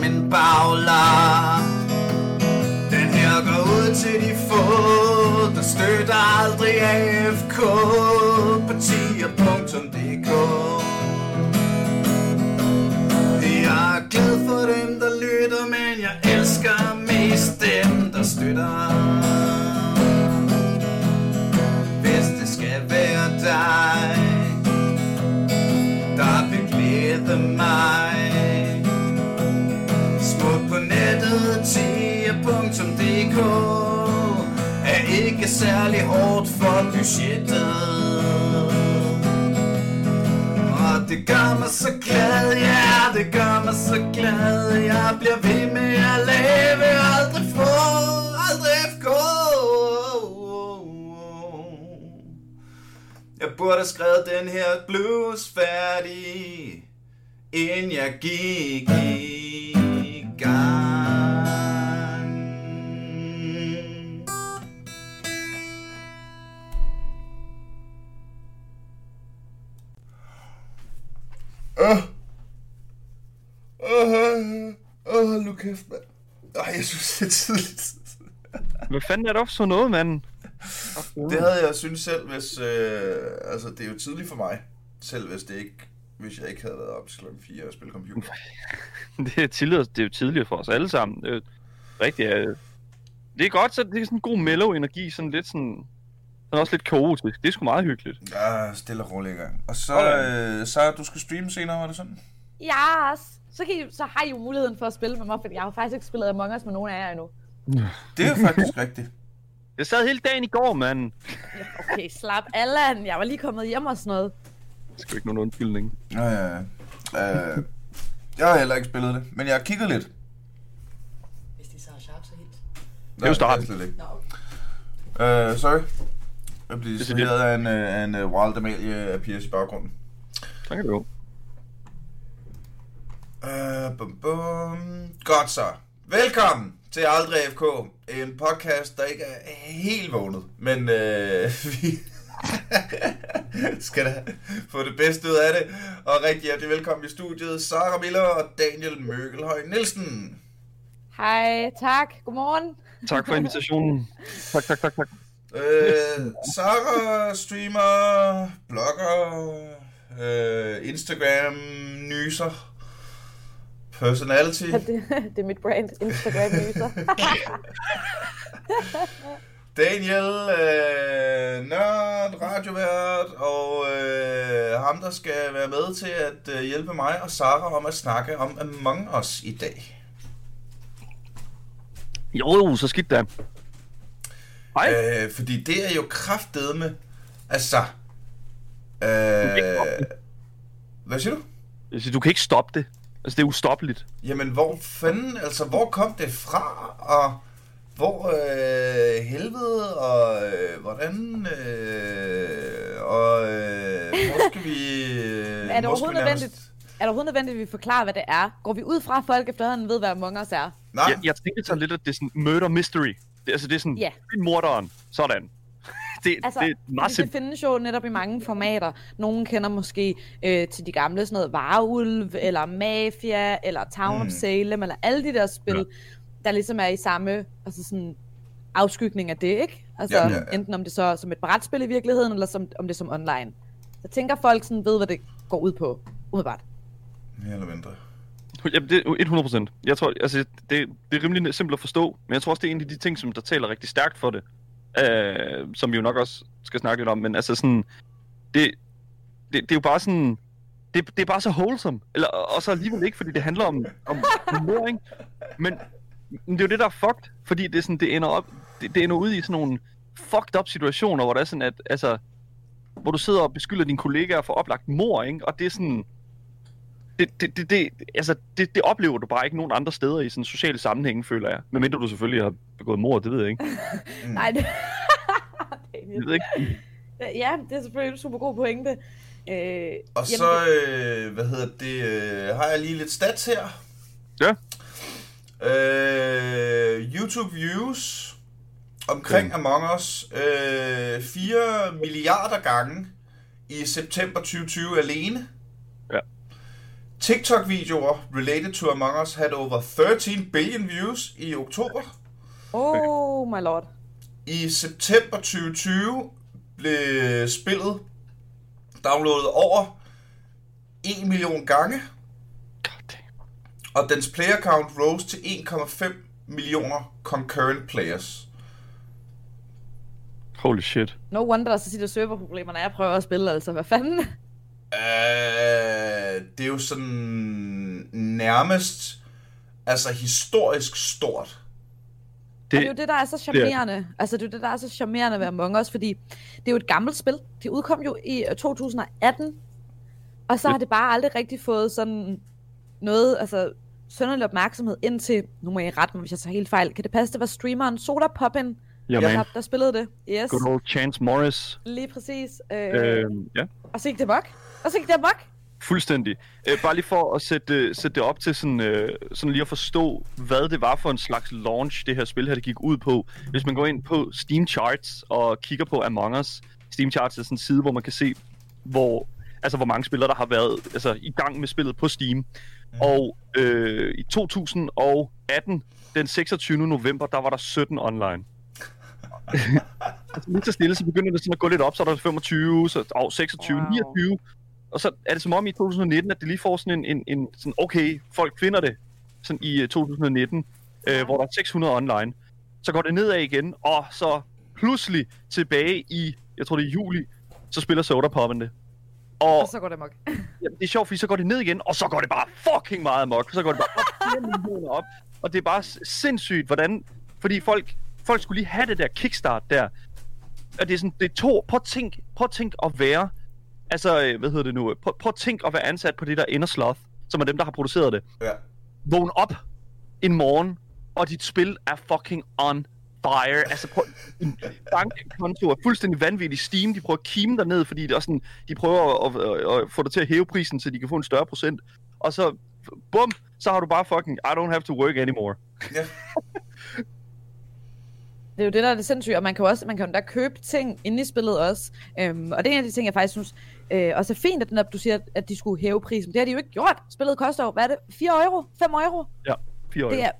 spad som særlig hårdt for budgettet. Og det gør mig så glad, ja, det gør mig så glad. Jeg bliver ved med at lave, aldrig få, aldrig FK Jeg burde have skrevet den her blues færdig Inden jeg gik i gang. Åh. Åh, åh, åh, nu kæft, mand. Ej, jeg synes, det er tidligt. Hvad fanden er det også for noget, mand? Det havde jeg synes selv, hvis... Øh, altså, det er jo tidligt for mig. Selv hvis det ikke... Hvis jeg ikke havde været op til klokken 4 og spille computer. Det er, tidligere, det er jo tidligere for os alle sammen. Det er jo rigtig... øh, Det er godt, så det er sådan en god mellow energi, sådan lidt sådan... Sådan også lidt kaotisk. Det er sgu meget hyggeligt. Ja, stille og roligt gang. Og så, Sådan. øh, så du skal streame senere, var det sådan? Ja, så, kan I, så har I jo muligheden for at spille med mig, for jeg har faktisk ikke spillet Among Us med nogen af jer endnu. Det er faktisk rigtigt. Jeg sad hele dagen i går, mand. Okay, slap Allan. Jeg var lige kommet hjem og sådan noget. Det skal ikke nogen undskyldning. Ja, ja, ja. Øh, jeg har heller ikke spillet det, men jeg har kigget lidt. Hvis det så er sharp, så helt. Det er jo starten. slet ikke. Nå, okay. Øh, sorry. Jeg bliver er distraheret af en, øh, af en uh, Wild Amalie af Piers i baggrunden. Så kan det jo. Øh, bum, bum. Godt så. Velkommen til Aldrig FK. En podcast, der ikke er helt vågnet, men øh, vi skal da få det bedste ud af det. Og rigtig hjertelig velkommen i studiet, Sara Miller og Daniel Møgelhøj Nielsen. Hej, tak. Godmorgen. Tak for invitationen. Tak, tak, tak, tak. Øh, Sara streamer, blogger, øh, Instagram, nyser, personality. Det, det er mit brand. Instagram nyser. Daniel, øh, nørd, radiovært, og øh, ham, der skal være med til at øh, hjælpe mig og Sara om at snakke om Among Us i dag. Jo, jo, så skidt da. Hej. Øh, fordi det er jo kraftedeme, altså... Øh, hvad siger du? Jeg siger, du kan ikke stoppe det. Altså, det er ustoppeligt. Jamen, hvor fanden, altså, hvor kom det fra, og hvor øh, helvede, og øh, hvordan, øh, og øh, hvor skal vi... Øh, Er det hvor skal overhovedet nærmest- nødvendigt? Er det overhovedet nødvendigt, at vi forklarer, hvad det er? Går vi ud fra, at folk efterhånden ved, hvad Among Us er? Nej, Jeg, jeg tænker sådan lidt, at det er sådan murder mystery. Det, altså, det er sådan, Ja. find morderen. Sådan. Det, Altså, det er meget det findes jo netop i mange formater. Nogle kender måske øh, til de gamle sådan noget Varulv, eller Mafia, eller Town mm. of Salem, eller alle de der spil, ja. der ligesom er i samme altså sådan, afskygning af det, ikke? Altså Ja, ja, ja, enten om det så er som et brætspil i virkeligheden, eller som, om det er som online. Jeg tænker, folk sådan ved, hvad det går ud på, umiddelbart. mere eller mindre. Jamen, det er 100 procent. Jeg tror, altså, det, det er rimelig simpelt at forstå, men jeg tror også, det er en af de ting, som der taler rigtig stærkt for det. Øh, som vi jo nok også skal snakke lidt om, men altså sådan, det, det, det er jo bare sådan, det, det er bare så wholesome. Eller, og så alligevel ikke, fordi det handler om, om humor, ikke? Men, men det er jo det, der er fucked, fordi det, er sådan, det ender op, det, det ender ud i sådan nogle fucked up situationer, hvor der er sådan, at, altså, hvor du sidder og beskylder dine kollegaer for oplagt mor, ikke? Og det er sådan, det, det, det, det, altså, det, det oplever du bare ikke nogen andre steder i sådan sociale sammenhænge, føler jeg. Medmindre du selvfølgelig har begået mord, det ved jeg ikke. Mm. Nej, det... Jeg ved ikke. ja, det er selvfølgelig en super god pointe. Øh, Og så, øh, hvad hedder det, øh, har jeg lige lidt stats her. Ja. Øh, YouTube views omkring Among Us øh, 4 milliarder gange i september 2020 alene. TikTok-videoer related to Among Us had over 13 billion views i oktober. Oh my lord. I september 2020 blev spillet downloadet over 1 million gange, og dens player count rose til 1,5 millioner concurrent players. Holy shit. No wonder, så siger der serverproblemer, når jeg prøver at spille, altså. Hvad fanden? Øh, det er jo sådan nærmest altså historisk stort. Det, og det er jo det, der er så charmerende. Altså, det er jo det, der er så charmerende ved Among Us, fordi det er jo et gammelt spil. Det udkom jo i øh, 2018, og så har det bare aldrig rigtig fået sådan noget, altså sønderlig opmærksomhed indtil, nu må jeg rette mig, hvis jeg tager helt fejl, kan det passe, det var streameren Soda Poppin, Jamen, der, der spillede det? Yes, good old Chance Morris. lige præcis. Øh, Øh, ja, Og så gik det mok. Og så gik det mok. fuldstændig. Øh, bare lige for at sætte, sætte det op til sådan, øh, sådan lige at forstå, hvad det var for en slags launch, det her spil her, det gik ud på. Hvis man går ind på Steam Charts og kigger på Among Us, Steam Charts er sådan en side, hvor man kan se, hvor, altså, hvor mange spillere, der har været altså, i gang med spillet på Steam. Mm. Og øh, i 2018, den 26. november, der var der 17 online. altså, lige så stille, så begynder det sådan at gå lidt op, så er der 25, så oh, 26, Wow. wow. 29. Og så er det som om i 2019, at det lige får sådan en, en, en sådan, okay, folk finder det, sådan i øh, 2019, øh, hvor der er 600 online. Så går det nedad igen, og så pludselig tilbage i, jeg tror det er juli, så spiller Soda Poppen det. Og Og så går det mok. ja, det er sjovt, fordi så går det ned igen, og så går det bare fucking meget amok. Så går det bare op, 4 millioner op. Og det er bare sindssygt, hvordan... Fordi folk, folk skulle lige have det der kickstart der. Og det er sådan, det er to... Prøv at tænk, prøv at tænk at være... Altså, øh, hvad hedder det nu? Prøv, prøv at tænk at være ansat på det der Inner Sloth, som er dem, der har produceret det. Ja. Vågn op en morgen, og dit spil er fucking on fire. Altså, prøv, din bankkonto er fuldstændig vanvittig. Steam, de prøver at kime dig ned, fordi det er sådan, de prøver at, at, at, få dig til at hæve prisen, så de kan få en større procent. Og så, bum, så har du bare fucking, I don't have to work anymore. ja. Det er jo det, der er det sindssyge, og man kan jo også man kan jo da købe ting inde i spillet også. Øhm, og det er en af de ting, jeg faktisk synes øh, også er fint, at, netop du siger, at de skulle hæve prisen. Det har de jo ikke gjort. Spillet koster jo, hvad er det, 4 euro? 5 euro? Ja, fire år. Det er,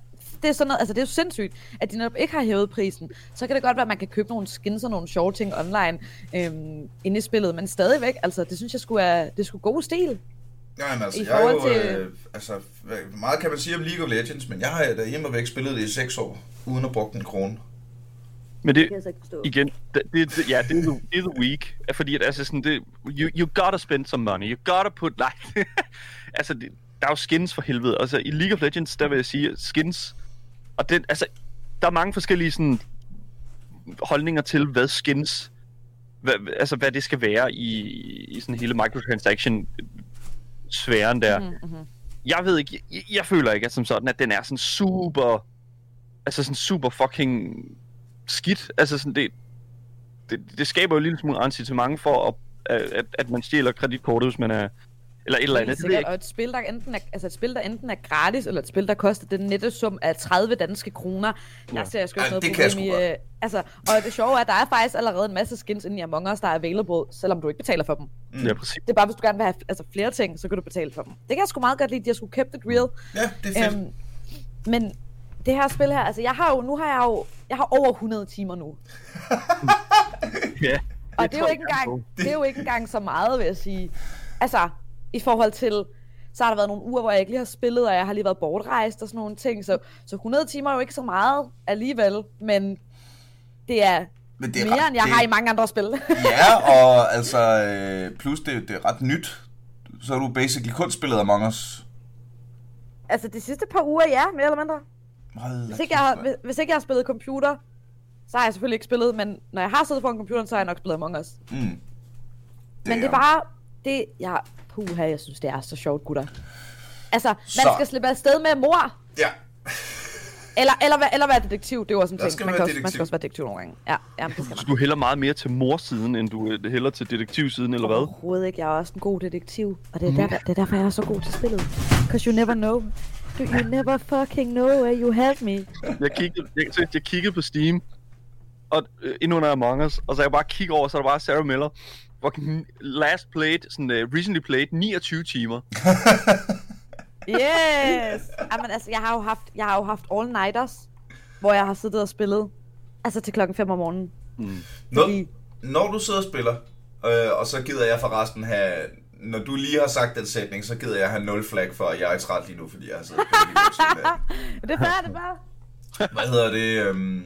det er sådan noget, altså det er jo sindssygt, at de netop ikke har hævet prisen. Så kan det godt være, at man kan købe nogle skins og nogle sjove ting online øhm, inde i spillet, men stadigvæk, altså det synes jeg skulle er, det skulle god stil. Jamen, altså, I jeg er jo, til- øh, altså, meget kan man sige om League of Legends, men jeg har da hjemme væk spillet det i 6 år, uden at bruge en krone. Men det, kan jeg så ikke forstå. igen, det, det, det, ja, det er, the, det er the week. Fordi at, altså sådan, det, you, you gotta spend some money. You gotta put, nej, altså, det, der er jo skins for helvede. Altså, i League of Legends, der vil jeg sige, skins, og den, altså, der er mange forskellige sådan, holdninger til, hvad skins, hvad, altså, hvad det skal være i, i sådan hele microtransaction sfæren der. Mm, mm, jeg ved ikke, jeg, jeg føler ikke at som sådan, at den er sådan super, altså sådan super fucking skidt. Altså sådan, det, det, det skaber jo en lille smule incitament for, at, at, at man stjæler kreditkortet, hvis man er, eller et eller andet. Det ikke. og et spil, der enten er, altså et spil, der enten er gratis, eller et spil, der koster den nette sum af 30 danske kroner, der Ja. ser jeg sgu ikke noget problem i. øh, altså, og det sjove er, at der er faktisk allerede en masse skins inde i Among Us, der er available, selvom du ikke betaler for dem. Mm. Ja, præcis. Det er bare, hvis du gerne vil have altså, flere ting, så kan du betale for dem. Det kan jeg sgu meget godt lide, at de har sgu kept it real. Ja, det er fedt. Øhm, men det her spil her, altså jeg har jo, nu har jeg jo, jeg har over 100 timer nu. Ja. Og det, er jo ikke engang, det er jo ikke engang så meget, vil jeg sige. Altså, i forhold til, så har der været nogle uger, hvor jeg ikke lige har spillet, og jeg har lige været bortrejst og sådan nogle ting. Så, så 100 timer er jo ikke så meget alligevel, men det er, Men det er mere, end jeg det, har i mange andre spil. Ja, og altså, øh, plus det, det er ret nyt. Så har du basically kun spillet Among Us. altså, de sidste par uger, ja, mere eller mindre. Hold Hvis ikke, jeg har, hvis, hvis ikke jeg har spillet computer, så har jeg selvfølgelig ikke spillet, men når jeg har siddet foran computeren, så har jeg nok spillet Among Us. Mm. Men det er bare, det, ja, puha, jeg synes, det er så sjovt, gutter. Altså, man Så. skal slippe afsted med mor, Ja, Eller, eller, være- eller være detektiv, det er jo også en ting. Man kan, også, man skal også være detektiv nogle gange. Ja, ja det skal Så man. du hælder meget mere til morsiden, end du øh, hælder til detektivsiden, eller hvad? Overhovedet ikke. Jeg er også en god detektiv. Og det er, der, det er derfor, jeg er så god til spillet. Because you never know. You, you never fucking know where you have me. Jeg kiggede, jeg, jeg, jeg kiggede på Steam, og øh, endnu under Among Us, og så jeg bare kigge over, så er der bare Sarah Miller, fucking last played, sådan uh, recently played, 29 timer. Yes! Jamen, altså, jeg har jo haft, jeg har jo haft all-nighters, hvor jeg har siddet og spillet, altså til klokken 5 om morgenen. Når, Fordi- når du sidder og spiller, øh, og så gider jeg forresten have... Når du lige har sagt den sætning, så gider jeg have 0 flag for, at jeg er træt lige nu, fordi jeg har siddet nu. Det er bare, det er bare. Hvad hedder det? Øhm,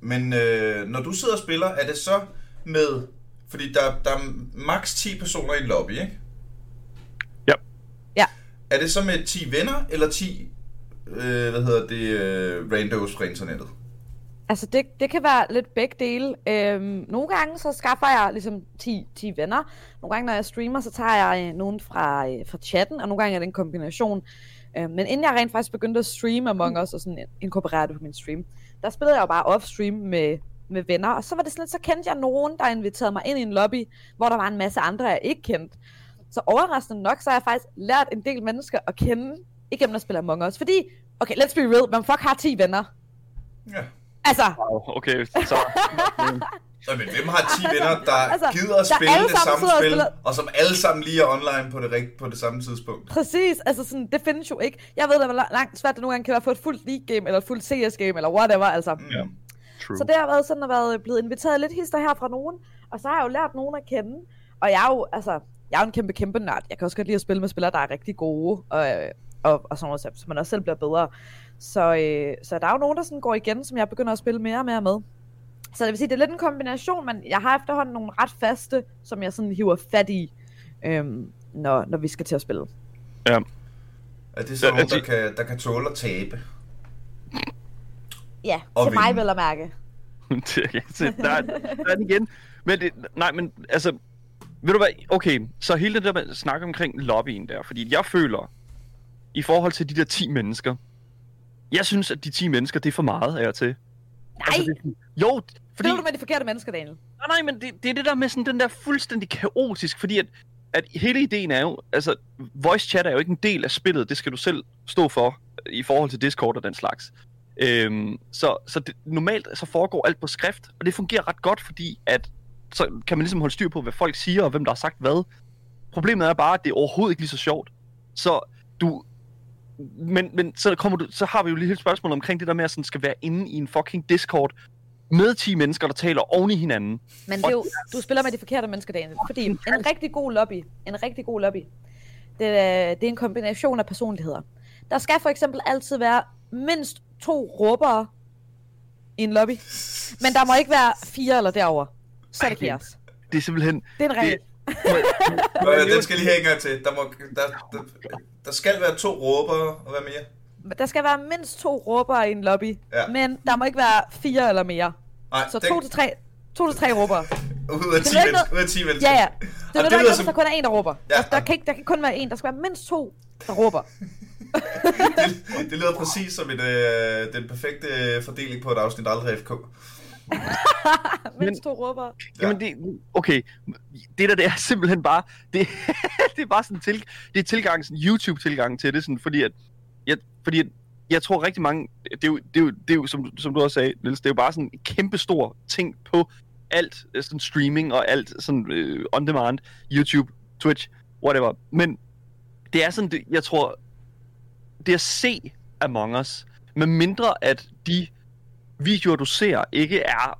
men øh, når du sidder og spiller, er det så med... Fordi der, der er maks 10 personer i en lobby, ikke? Ja. Ja. Er det så med 10 venner, eller 10, øh, hvad hedder det, øh, randos fra internettet? Altså, det, det kan være lidt begge dele. Øhm, nogle gange så skaffer jeg ligesom 10, 10 venner. Nogle gange, når jeg streamer, så tager jeg øh, nogen fra, øh, fra chatten, og nogle gange er det en kombination. Øh, men inden jeg rent faktisk begyndte at streame Among Us og sådan inkorporere det på min stream, der spillede jeg jo bare off-stream med, med venner, og så var det sådan lidt, så kendte jeg nogen, der inviterede mig ind i en lobby, hvor der var en masse andre, jeg ikke kendte. Så overraskende nok, så har jeg faktisk lært en del mennesker at kende, igennem at spille Among Us. Fordi, okay, let's be real, man fuck har 10 venner. Ja. Altså, Wow, okay, så... Nå, men hvem har 10 venner, der Altså, gider at spille det sammen samme spil, spiller- og som alle sammen lige er online på det, rigt- på det samme tidspunkt? Præcis, altså sådan, det findes jo ikke. Jeg ved da, hvor langt svært det nogle gange kan være at få et fuldt League-game, eller et fuldt CS-game, eller whatever, altså. Mm. Ja. True. Så det har været sådan, at været blevet inviteret lidt hister her fra nogen, og så har jeg jo lært nogen at kende. Og jeg er jo, altså, jeg er jo en kæmpe, kæmpe nørd. Jeg kan også godt lide at spille med spillere, der er rigtig gode, og, og, og sådan noget, så så man også selv bliver bedre. Så, øh, så der er jo nogen, der sådan går igen, som jeg begynder at spille mere og mere med. Så det vil sige, det er lidt en kombination, men jeg har efterhånden nogle ret faste, som jeg sådan hiver fat i, øhm, når, når vi skal til at spille. Ja. Er det så Ja, nogen, der kan, der kan tåle at tabe? Ja, Og til mig vinde. vel at mærke. der, er- der er den igen. Men det, nej, men altså, ved du hvad, okay, så hele det der snakke omkring lobbyen der, fordi jeg føler, i forhold til de der 10 mennesker, jeg synes, at de 10 mennesker, det er for meget af og til. Nej, Altså, det, jo, fordi... Spiller du med de forkerte mennesker, Daniel? Nej, nej, men det, det er det der med sådan den der fuldstændig kaotisk, fordi at, at hele ideen er jo, altså, voice chat er jo ikke en del af spillet, det skal du selv stå for, i forhold til Discord og den slags. Øhm, så så det, normalt så foregår alt på skrift, og det fungerer ret godt, fordi at så kan man ligesom holde styr på, hvad folk siger, og hvem der har sagt hvad. Problemet er bare, at det er overhovedet ikke lige så sjovt. Så du... Men, men så, kommer du, så har vi jo lige et spørgsmål omkring det der med, at sådan skal være inde i en fucking Discord med 10 mennesker, der taler oven i hinanden. Men det er jo, du spiller med de forkerte mennesker, Daniel. Fordi en rigtig god lobby, en rigtig god lobby, det er, det er en kombination af personligheder. Der skal for eksempel altid være mindst to råbere i en lobby. Men der må ikke være fire eller derover. Så er det kaos. Det er simpelthen... Det er en regel. Nå, ja, den skal lige have en gang til. Der, må, der, der, der skal være to råbere, og hvad mere? Der skal være mindst to råbere i en lobby. Ja. Men der må ikke være fire eller mere. Nej, Så den, to til tre, to til tre råbere. ud af 10 Det er ikke mennesker. Ud af 10 mennesker. Ja, ja. Det er det lyder at som- der kun er en, der råber. Ja, Der, der, og- kan ikke, der kan kun være en. Der skal være mindst to, der råber. det, det lyder præcis som et, øh, den perfekte øh, fordeling på et afsnit aldrig FK. Mindst to råbere. Ja. Jamen det, okay, det der det er simpelthen bare, det, det er bare sådan til, det er tilgang, sådan YouTube-tilgang til det, sådan, fordi at, jeg, fordi at, jeg tror rigtig mange, det er jo, det er jo, det er jo som, du- som du også sagde, Niels, det er jo bare sådan en kæmpe stor ting på alt, øh, sådan streaming og alt sådan øh, on demand, YouTube, Twitch, whatever. Men det er sådan, det, jeg tror, det at se Among Us, med mindre at de videoer, du ser, ikke er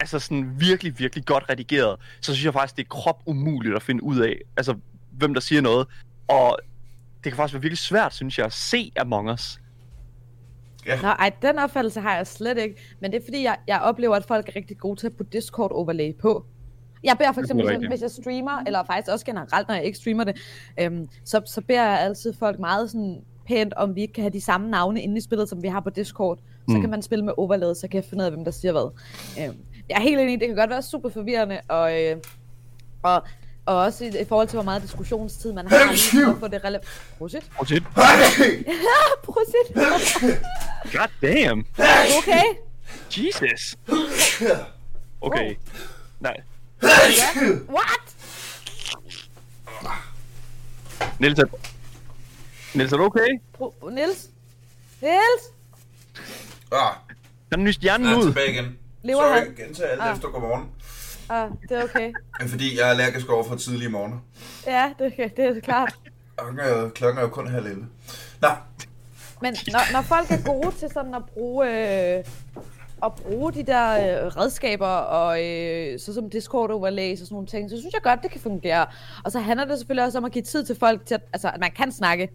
altså sådan virkelig, virkelig godt redigeret, så synes jeg faktisk, det er krop umuligt at finde ud af, altså hvem der siger noget. Og det kan faktisk være virkelig svært, synes jeg, at se Among Us. Nå, ej, den opfattelse har jeg slet ikke. Men det er fordi, jeg, jeg oplever, at folk er rigtig gode til at putte Discord overlay på. Jeg beder for eksempel, rigtigt. hvis jeg streamer, eller faktisk også generelt, når jeg ikke streamer det, øhm, så, så beder jeg altid folk meget sådan pænt, om vi ikke kan have de samme navne inde i spillet, som vi har på Discord. Så Mm. kan man spille med overlay, så kan jeg finde ud af, hvem der siger hvad. Øhm, jeg er helt enig, det kan godt være super forvirrende, og, øh, og, og også i, i forhold til, hvor meget diskussionstid man har, lige for at få det relevant. Prosit. Prosit. Prosit. God damn. Okay. Jesus. Okay. Nej. What? Niels, er, Niels, er du okay? Pro- Niels? Niels? Ah, Han nyst hjernen jeg er ud. tilbage igen. Lever Sorry, han? gentag alt Ah. efter godmorgen. Ah, det er okay. Fordi, jeg er allergisk over for tidlige morgener. Ja, det, det er klart. Er, klokken er jo kun halv 11. Nå, Men når, når folk er gode til sådan at bruge, øh, at bruge de der øh, redskaber, og øh, så som Discord overlays og sådan nogle ting, så synes jeg godt, det kan fungere. Og så handler det selvfølgelig også om at give tid til folk til, at, altså, at man kan snakke,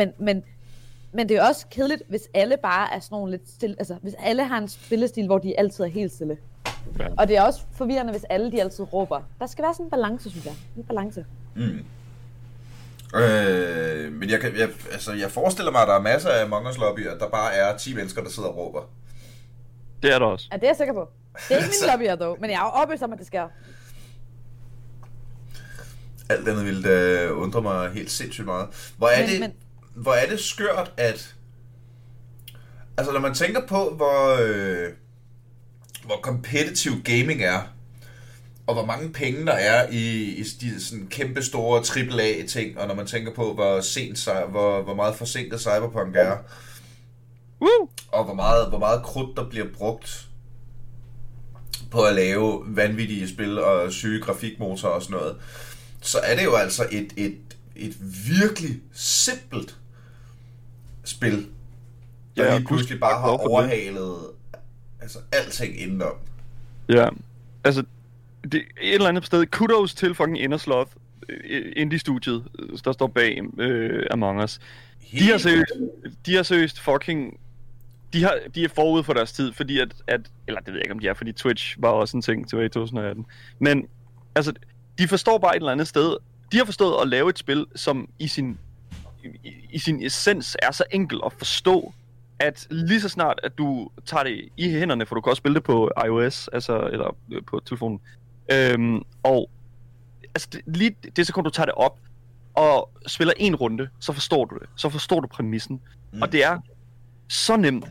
men, men, men det er også kedeligt, hvis alle bare er sådan nogle lidt stille, altså hvis alle har en spillestil, hvor de altid er helt stille. Ja. Og det er også forvirrende, hvis alle de altid råber. Der skal være sådan en balance, synes jeg. En balance. Mm. Øh, men jeg, kan, jeg, altså, jeg forestiller mig, at der er masser af Among Us lobbyer, der bare er 10 mennesker, der sidder og råber. Det er der også. Ja, det er jeg sikker på. Det er ikke min lobbyer, dog, men jeg er jo overbevist om, at det sker. Alt andet ville da undre mig helt sindssygt meget. Hvor er, Men- det, men- hvor er det skørt, at... Altså, når man tænker på, hvor, øh, hvor competitive gaming er, og hvor mange penge der er i, i de sådan kæmpe store AAA-ting, og når man tænker på, hvor, sent, hvor, hvor meget forsinket Cyberpunk er, Woo! og hvor meget, hvor meget krudt der bliver brugt på at lave vanvittige spil og syge grafikmotorer og sådan noget, så er det jo altså et, et, et virkelig simpelt spil, der Ja, lige pludselig bare har overhalet altså alting indenom. Ja, altså, det et eller andet sted. Kudos til fucking Innersloth, øh, indie-studiet, øh, der står bag øh, Among Us. De har seriøst, de har seriøst fucking... De, har, de er forud for deres tid, fordi at, at... Eller det ved jeg ikke, om de er, fordi Twitch var også en ting tilbage i 2018. Men, altså, de forstår bare et eller andet sted... De har forstået at lave et spil, som i sin, i, i sin essens er så enkel at forstå, at lige så snart, at du tager det i hænderne, for du kan også spille det på iOS, altså, eller øh, på telefonen, øhm, og altså, det, lige det sekund, du tager det op, og spiller en runde, så forstår du det. Så forstår du præmissen. Mm. Mm. Og det er så nemt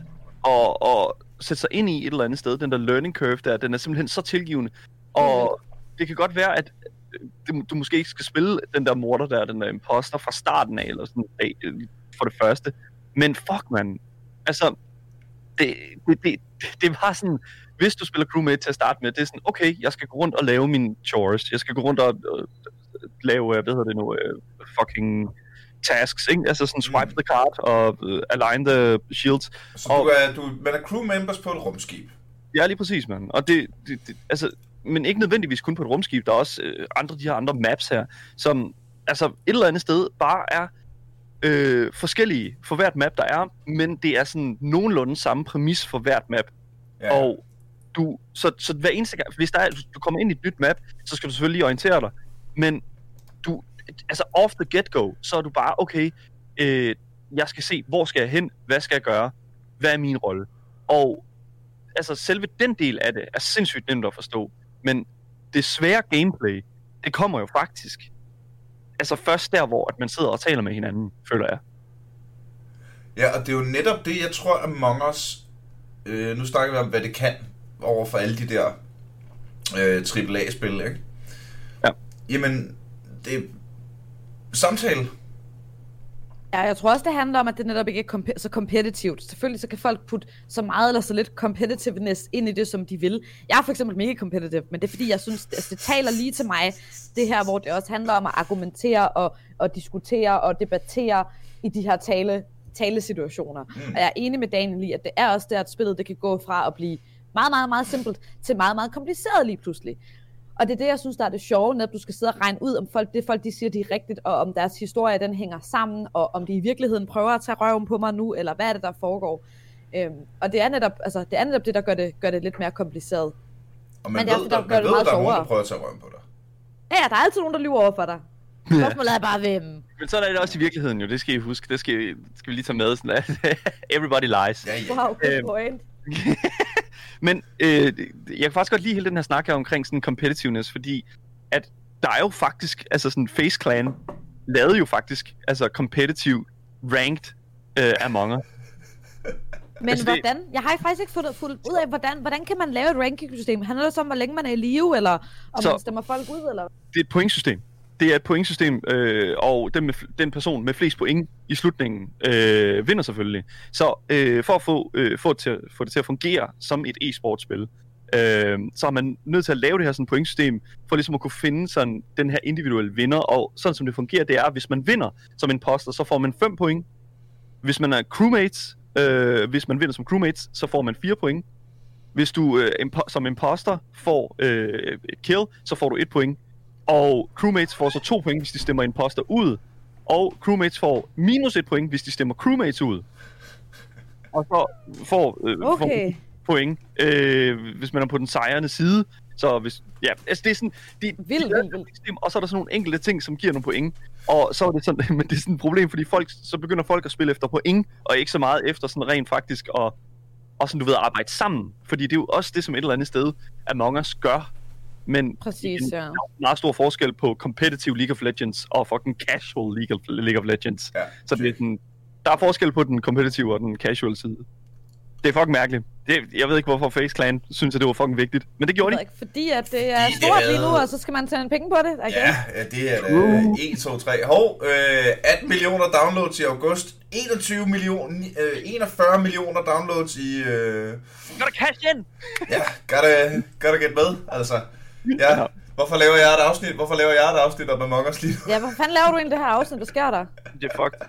at, at sætte sig ind i et eller andet sted. Den der learning curve der, den er simpelthen så tilgivende. Og det kan godt være, at øh, du, måske ikke skal spille den der morder der, den der imposter fra starten af, eller sådan af, øh, for det første. Men fuck, man. Altså, det, det, det, det var sådan, hvis du spiller crewmate til at starte med, det er sådan, okay, jeg skal gå rundt og lave mine chores. Jeg skal gå rundt og øh, lave, øh, hvad hedder det nu, øh, fucking tasks, ikke? Altså sådan swipe Mm. the card og øh, align the shields. Så og- du er, du, man er crew members på et rumskib. Ja, lige præcis, mand. Og det, det, det, altså, men ikke nødvendigvis kun på et rumskib. Der er også øh, andre, de her andre maps her, som altså et eller andet sted bare er øh, forskellige for hvert map, der er, men det er sådan nogenlunde samme præmis for hvert map. Ja. Og du, så, så hver eneste gang, hvis der er, du kommer ind i et nyt map, så skal du selvfølgelig lige orientere dig. Men du, altså off the get-go, så er du bare, okay, øh, jeg skal se, hvor skal jeg hen, hvad skal jeg gøre, hvad er min rolle? Og altså selve den del af det er sindssygt nemt at forstå, men det svære gameplay, det kommer jo faktisk altså først der, hvor at man sidder og taler med hinanden, føler jeg. Ja, og det er jo netop det, jeg tror, Among Us... Øh, nu snakker vi om, hvad det kan over for alle de der øh, AAA-spil, ikke? Ja. Jamen, det samtale. Ja, jeg tror også, det handler om, at det netop ikke er komp- så kompetitivt. Selvfølgelig så kan folk putte så meget eller så lidt competitiveness ind i det, som de vil. Jeg er for eksempel mega competitive, men det er fordi, jeg synes, det, altså, det taler lige til mig, det her, hvor det også handler om at argumentere og, og diskutere og debattere i de her tale, talesituationer. Mm. Og jeg er enig med Daniel i, at det er også der, at spillet det kan gå fra at blive meget, meget, meget simpelt til meget, meget kompliceret lige pludselig. Og det er det, jeg synes, der er det sjove, når du skal sidde og regne ud, om folk, det folk de siger, de er rigtigt, og om deres historie, den hænger sammen, og om de i virkeligheden prøver at tage røven på mig nu, eller hvad er det, der foregår. Øhm, og det er, netop, altså, det er netop det, der gør det, gør det lidt mere kompliceret. Og man Men det er ved, også, der der, gør man det ved meget der er nogen, der prøver at tage røven på dig. Ja, ja, der er altid nogen, der lyver over for dig. Spørgsmålet er bare, hvem. Men sådan er det også i virkeligheden jo, det skal I huske, det skal, I- skal vi lige tage med, sådan at everybody lies. Ja, ja. Wow, good Øhm, point. Men øh, jeg kan faktisk godt lide hele den her snak her omkring sådan competitiveness, fordi at der er jo faktisk, altså sådan Face Clan lavede jo faktisk, altså competitive ranked øh, Among Us. Men altså, hvordan? Jeg har faktisk ikke fundet, fundet ud af, hvordan, hvordan kan man lave et ranking-system? Handler det så om, hvor længe man er i live, eller om Så- man stemmer folk ud, eller? Det er et pointsystem. Det er et pointsystem, øh, og den, med, den person med flest point i slutningen øh, vinder selvfølgelig. Så øh, for at få, øh, få, det til, få det til at fungere som et e-sportspil, øh, så er man nødt til at lave det her sådan pointsystem, for ligesom at kunne finde sådan den her individuelle vinder, og sådan som det fungerer, det er, at hvis man vinder som imposter, så får man 5 point. Hvis man er crewmates, øh, hvis man vinder som crewmates, så får man 4 point. Hvis du øh, impo- som imposter får øh, et kill, så får du 1 point. Og crewmates får så 2 point, hvis de stemmer imposter ud. Og crewmates får minus 1 point, hvis de stemmer crewmates ud. Og så får, øh, får Okay. point, øh, hvis man er på den sejrende side. Så hvis, ja, altså det er sådan, de, Vildt, de vildt. et system, og så er der sådan nogle enkelte ting, som giver nogle point. Og så er det sådan, men det er sådan et problem, fordi folk, så begynder folk at spille efter point, og ikke så meget efter sådan rent faktisk at, og sådan, du ved, at arbejde sammen. Fordi det er jo også det, som et eller andet sted Among Us gør. Men Præcis, en ja. meget stor forskel på competitive League of Legends og fucking casual League of, League of Legends. Ja. Så det er sådan, der er forskel på den competitive og den casual side. Det er fucking mærkeligt. Det, jeg ved ikke, hvorfor Face Clan synes, at det var fucking vigtigt. Men det gjorde de. ikke, fordi at det er De stort lige nu, havde- og så skal man tjene penge på det. Okay? Ja, ja, det er da 1, 2, 3. Hov, øh, 18 millioner downloads i august. 21 millioner, øh, 41 millioner downloads i... Øh, Gotta cash in! ja, gotta, gotta get med, altså. Ja, hvorfor laver jeg et afsnit? Hvorfor laver jeg et afsnit om Among Us lige nu? Ja, hvad fanden laver du egentlig det her afsnit? Hvad sker der? Det er fucked.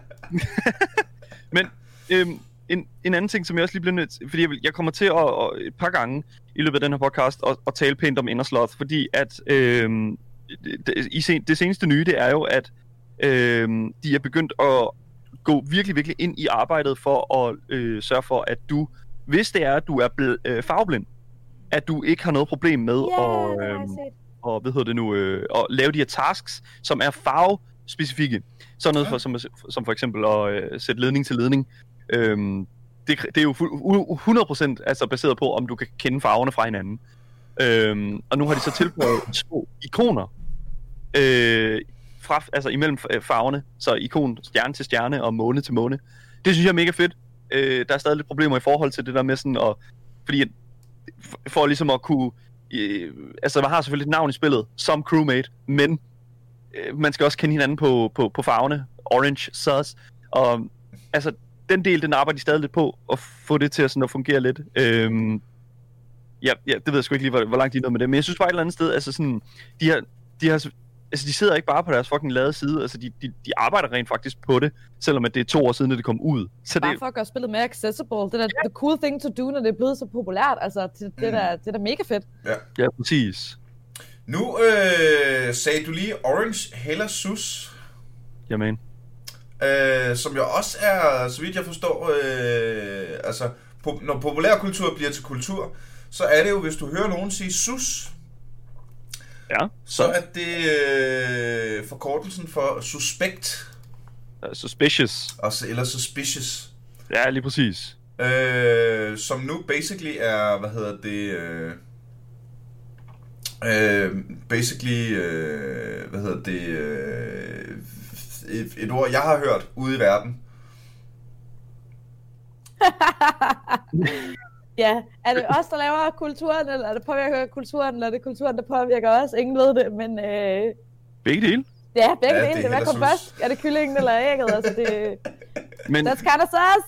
Men øhm, en, en anden ting, som jeg også lige bliver nødt til, fordi jeg, vil, jeg kommer til at, at, et par gange i løbet af den her podcast at, at tale pænt om Innersloth, fordi at øhm, det, i sen, det seneste nye, det er jo, at øhm, de er begyndt at gå virkelig, virkelig ind i arbejdet for at øh, sørge for, at du, hvis det er, at du er bl- øh, farveblind, at du ikke har noget problem med Ja, at, øhm, og hvad hedder det nu, øh, at lave de her tasks, som er farvespecifikke. Sådan noget for, som, som for eksempel at øh, sætte ledning til ledning. Øhm, det, det er jo fu- u- 100% altså baseret på, om du kan kende farverne fra hinanden. Øhm, og nu har de så tilføjet små ikoner øh, fra, altså imellem f- farverne. Så ikon stjerne til stjerne og måne til måne. Det synes jeg er mega fedt. Øh, der er stadig lidt problemer i forhold til det der med sådan at... Fordi for, ligesom at kunne øh, altså man har selvfølgelig et navn i spillet, som crewmate, men øh, man skal også kende hinanden på, på, på farverne, orange, sus, og altså den del, den arbejder de stadig lidt på, at få det til at, sådan, at fungere lidt. Øhm, ja, ja, det ved jeg sgu ikke lige, hvor, hvor langt de er nået med det, men jeg synes bare et eller andet sted, altså sådan, de har, de har, altså de sidder ikke bare på deres fucking lade side, altså de, de, de arbejder rent faktisk på det, selvom at det er to år siden, at det kom ud. Så Bare det, for at gøre spillet mere accessible. Det er da the cool thing to do, når det er blevet så populært. Altså, det, det, er, da, det er da mega fedt. ja, præcis. Nu øh, sagde du lige Orange Heller Sus, Jamen. øh, som jo også er, så vidt jeg forstår, øh, altså, po- når populærkultur bliver til kultur, så er det jo, hvis du hører nogen sige sus, Ja, så er det øh, forkortelsen for suspekt, uh, suspicious. altså, eller suspicious. Ja, lige præcis. Øh, som nu basically er, hvad hedder det, øh, øh, basically, øh, hvad hedder det, øh, et, et ord, jeg har hørt ude i verden. Ja, er det os, der laver kulturen, eller er det påvirker kulturen, eller er det kulturen, der påvirker os? Ingen ved det, men øh, Begge dele. ja, begge Ja, ja, det er dele. Hvad kom først? Er det kyllingen eller ægget? Altså, det, Men, that's kind of sus.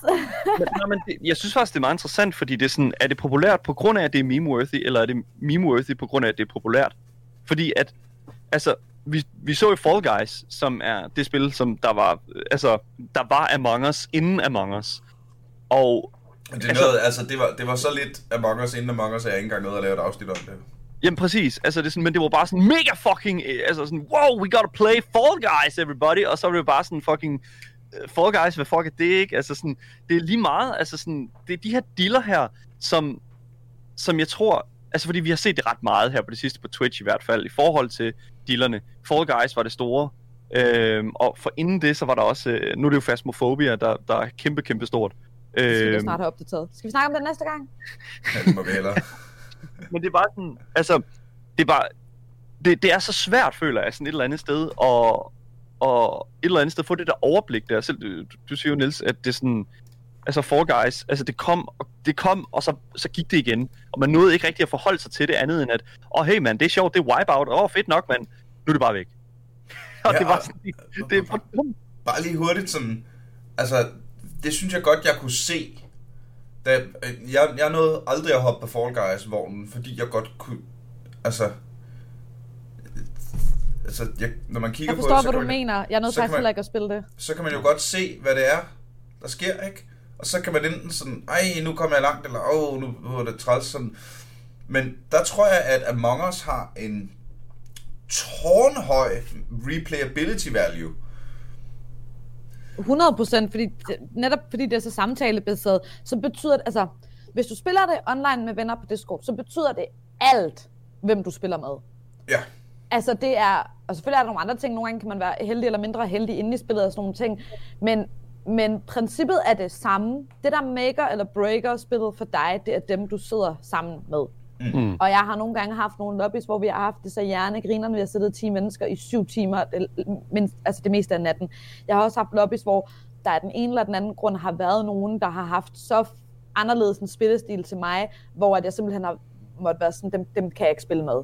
men, nej, men det, jeg synes faktisk, det er meget interessant, fordi det er sådan, er det populært på grund af, at det er meme-worthy, eller er det meme-worthy på grund af, at det er populært? Fordi at, altså, vi, vi så jo Fall Guys, som er det spil, som der var, øh, altså, der var Among Us inden Among Us. Og Men det, Altså- altså, nåede, altså, det, var, det var så lidt Among Us inden Among Us, at jeg ikke engang nåede at lave et afsnit om det. Jamen præcis, altså det er sådan, men det var bare sådan mega fucking, øh, altså sådan, wow, we gotta play Fall Guys, everybody, og så var det bare sådan fucking, uh, Fall Guys, hvad fuck er det, ikke? Altså sådan, det er lige meget, altså sådan, det er de her dealer her, som, som jeg tror, altså fordi vi har set det ret meget her på det sidste på Twitch i hvert fald, i forhold til dealerne. Fall Guys var det store, øhm, og for inden det, så var der også, øh, nu er det jo Phasmophobia, der, der er kæmpe, kæmpe stort. Det skal vi Øhm, snart have opdateret. Skal vi snakke om det næste gang? Ja, det må vi hellere. Men det er bare sådan, altså, det er bare, det, det er så svært, føler jeg, sådan et eller andet sted, og, og et eller andet sted få det der overblik der. Selv, du, du siger jo, Niels, at det er sådan, altså Fall Guys, altså det kom, og det kom, og så, så gik det igen. Og man nåede ikke rigtig at forholde sig til det andet end at, åh oh, hey man, det er sjovt, det er Wipeout, åh oh, fedt nok, man, nu er det bare væk. og Ja, det var og- sådan, det, det er for dumt. Bare lige hurtigt sådan, altså, det synes jeg godt, jeg kunne se, Da, øh, jeg, jeg nåede aldrig at hoppe på Fall Guys-vognen, fordi jeg godt kunne... Altså... Altså, jeg, når man kigger Jeg på forstår, det, så hvad du man, mener. Jeg er nødt faktisk ikke at spille det. så kan man jo godt se, hvad det er, der sker, ikke? Og så kan man enten sådan, ej, nu kommer jeg langt, eller åh, nu, nu er det træls, sådan. Men der tror jeg, at Among Us har en tårnhøj replayability value. 100 procent, fordi netop fordi det er så samtalebaseret, så betyder det, altså, hvis du spiller det online med venner på Discord, så betyder det alt, hvem du spiller med. Ja, Altså det er, og selvfølgelig er der nogle andre ting, nogle gange kan man være heldig eller mindre heldig inde i spillet og sådan nogle ting, men, men princippet er det samme. Det der maker eller breaker spillet for dig, det er dem, du sidder sammen med. Mm. Og jeg har nogle gange haft nogle lobbys, hvor vi har haft det så hjernegrinerne, vi har siddet 10 mennesker i syv timer, el- mindst, altså det meste af natten. Jeg har også haft lobbys, hvor der af den ene eller den anden grund har været nogen, der har haft så anderledes en spillestil til mig, hvor at jeg simpelthen har måtte være sådan, dem, dem kan jeg ikke spille med.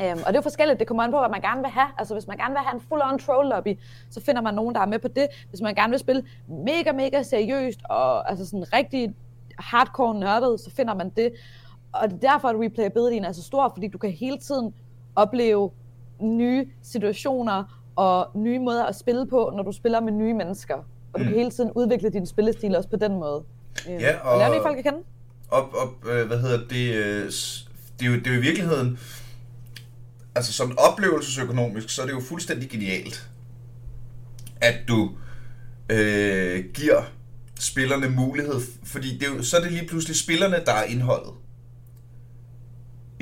Øhm, og det er jo forskelligt, det kommer an på, hvad man gerne vil have. Altså hvis man gerne vil have en full-on troll lobby, så finder man nogen, der er med på det. Hvis man gerne vil spille mega, mega seriøst, og altså sådan rigtig hardcore nørdet, så finder man det. Og det er derfor, at replayabilityen er så stor, fordi du kan hele tiden opleve nye situationer og nye måder at spille på, når du spiller med nye mennesker. Og du kan hele tiden udvikle din spillestil også på den måde. Øhm, Ja, og lære og- nye folk at kende. op, op øh, hvad hedder det, øh, det er, jo, det er jo i virkeligheden, altså sådan oplevelsesøkonomisk, så er det jo fuldstændig genialt, at du øh, giver spillerne mulighed, fordi det er jo, så er det lige pludselig spillerne, der er indholdet,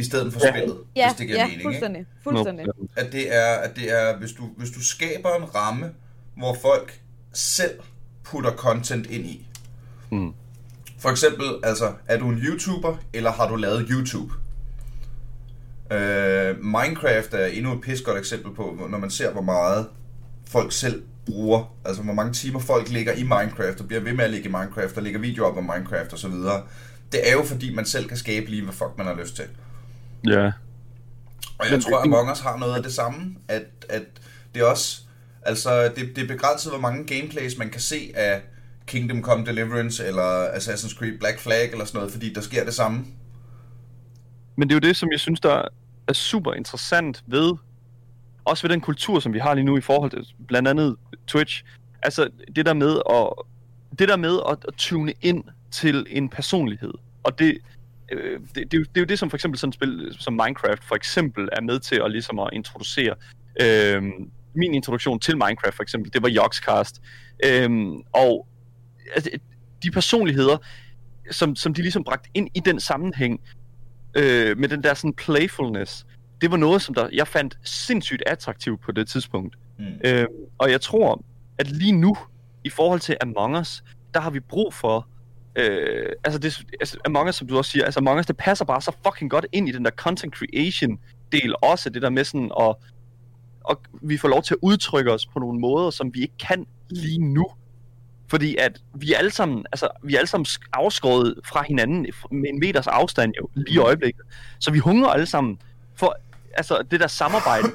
i stedet for Ja. spillet, Ja, hvis det giver ja, mening. Ikke? fuldstændig. fuldstændig. At det er, at det er hvis, du, hvis du skaber en ramme, hvor folk selv putter content ind i. Mm. For eksempel, altså, er du en YouTuber, eller har du lavet YouTube? Øh, Minecraft er endnu et pis godt eksempel på, når man ser, hvor meget folk selv bruger, altså hvor mange timer folk ligger i Minecraft, og bliver ved med at ligge i Minecraft, og lægger videoer op om Minecraft osv. Det er jo fordi, man selv kan skabe lige, hvad fuck man har lyst til. Ja. Og jeg Men- tror, at Among Us har noget af det samme, at, at det er også, altså det, det er begrænset, hvor mange gameplays man kan se af Kingdom Come Deliverance, eller Assassin's Creed Black Flag, eller sådan noget, fordi der sker det samme. Men det er jo det, som jeg synes, der er super interessant ved, også ved den kultur, som vi har lige nu i forhold til blandt andet Twitch. Altså det der med at, det der med at, at tune ind til en personlighed. Og det, øh, det, det, er det er jo det, som for eksempel sådan et spil som Minecraft for eksempel er med til at, ligesom at introducere. Øh, min introduktion til Minecraft for eksempel, det var Yogscast. Øh, og altså, de personligheder, som, som de ligesom bragte ind i den sammenhæng, øh, med den der sådan playfulness, det var noget, som der, jeg fandt sindssygt attraktivt på det tidspunkt. Mm. Øh, og jeg tror, at lige nu, i forhold til Among Us, der har vi brug for, øh, altså, det, altså Among Us, som du også siger, altså Among Us, det passer bare så fucking godt ind i den der content creation del også, det der med sådan at, og vi får lov til at udtrykke os på nogle måder, som vi ikke kan lige nu. Fordi at vi er alle sammen, altså, vi er alle sammen sk- afskåret fra hinanden med en meters afstand jo, lige i øjeblikket. Så vi hungrer alle sammen for altså, det der samarbejde,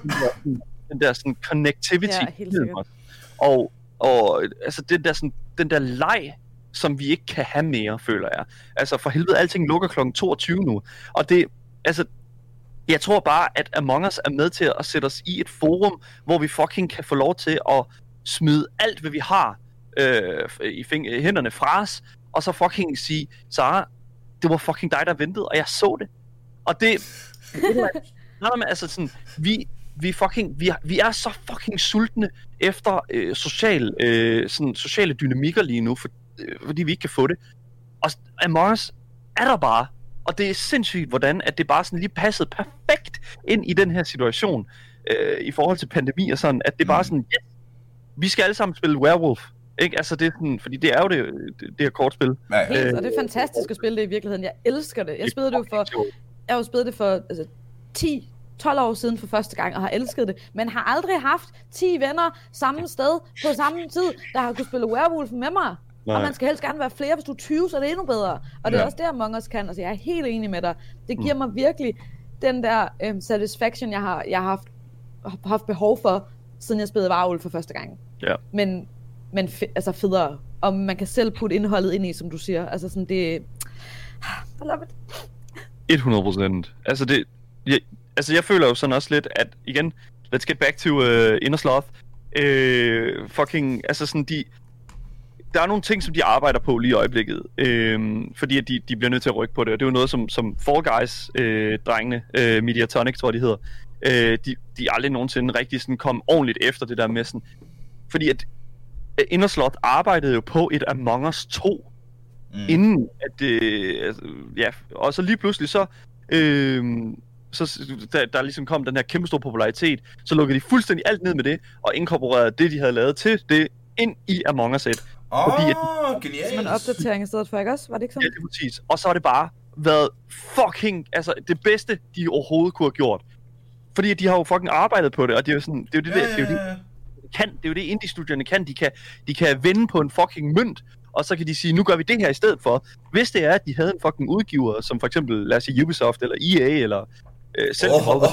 den der, sådan- connectivity. Ja, helt. Og, og altså, den der, sådan, den der leg, som vi ikke kan have mere, føler jeg. Altså for helvede, alting lukker kl. 22 nu. Og det, altså, jeg tror bare, at Among Us er med til at sætte os i et forum, hvor vi fucking kan få lov til at smide alt, hvad vi har øh, i fing- hænderne fra os, og så fucking sige, Sara, det var fucking dig, der ventede, og jeg så det. Og det... nej, men altså sådan, vi, vi, fucking, vi, er, vi er så fucking sultne efter øh, social, øh, sådan, sociale dynamikker lige nu, for, fordi vi ikke kan få det. Og Among Us er der bare, og det er sindssygt, hvordan at det bare sådan lige passede perfekt ind i den her situation, øh, i forhold til pandemi og sådan, at det bare Mm. sådan, yes, vi skal alle sammen spille Werewolf. Ikke? Altså det er sådan, fordi det er jo det, det, det her kortspil. Nej, Helt, Øh, og det er fantastisk at spille det i virkeligheden. Jeg elsker det. Jeg spillede det jo for, jeg har jo spillet det for altså, 10 12 år siden for første gang, og har elsket det, men har aldrig haft 10 venner samme sted på samme tid, der har kunnet spille Werewolf med mig. Nej. Og man skal helst gerne være flere. Hvis du er 20, så er det endnu bedre. Og det er Ja. også det, Among Us kan. Altså, jeg er helt enig med dig. Det giver mig virkelig den der øhm, satisfaction, jeg har, jeg har haft, haft behov for, siden jeg spillede Werewolf for første gang. Ja. Men, men fe, altså federe. Og man kan selv putte indholdet ind i, som du siger. Altså sådan, det, I love it. 100 procent. Altså det, jeg, altså jeg føler jo sådan også lidt, at igen, let's get back to uh, Inner Sloth. Uh, fucking, altså sådan de, der er nogle ting, som de arbejder på lige i øjeblikket, øh, fordi at de, de bliver nødt til at rykke på det, og det er jo noget, som, som Fall Guys, øh, øh, Mediatonic tror de hedder, øh, de, de aldrig nogensinde rigtig sådan kom ordentligt efter det der med sådan, fordi at øh, Inner Sloth arbejdede jo på et Among Us 2, mm. inden at det, altså, ja, og så lige pludselig så, øh, så der, der ligesom kom den her kæmpe store popularitet, så lukkede de fuldstændig alt ned med det, og inkorporerede det, de havde lavet til det, ind i Among Us 1. Åh, oh, genialt. Som en opdatering i stedet for, ikke også? Var det ikke Ja, sådan? det er præcis. Og så har det bare været fucking, altså det bedste, de overhovedet kunne have gjort. Fordi de har jo fucking arbejdet på det, og det er jo sådan, det er jo det, Ja, ja, det, er jo ja, det, ja. de kan. Det er jo det, indie-studierne kan. De kan, de kan vende på en fucking mønt, og så kan de sige, nu gør vi det her i stedet for. Hvis det er, at de havde en fucking udgiver, som for eksempel, lad os sige Ubisoft, eller EA, eller øh, selv Åh, oh, oh,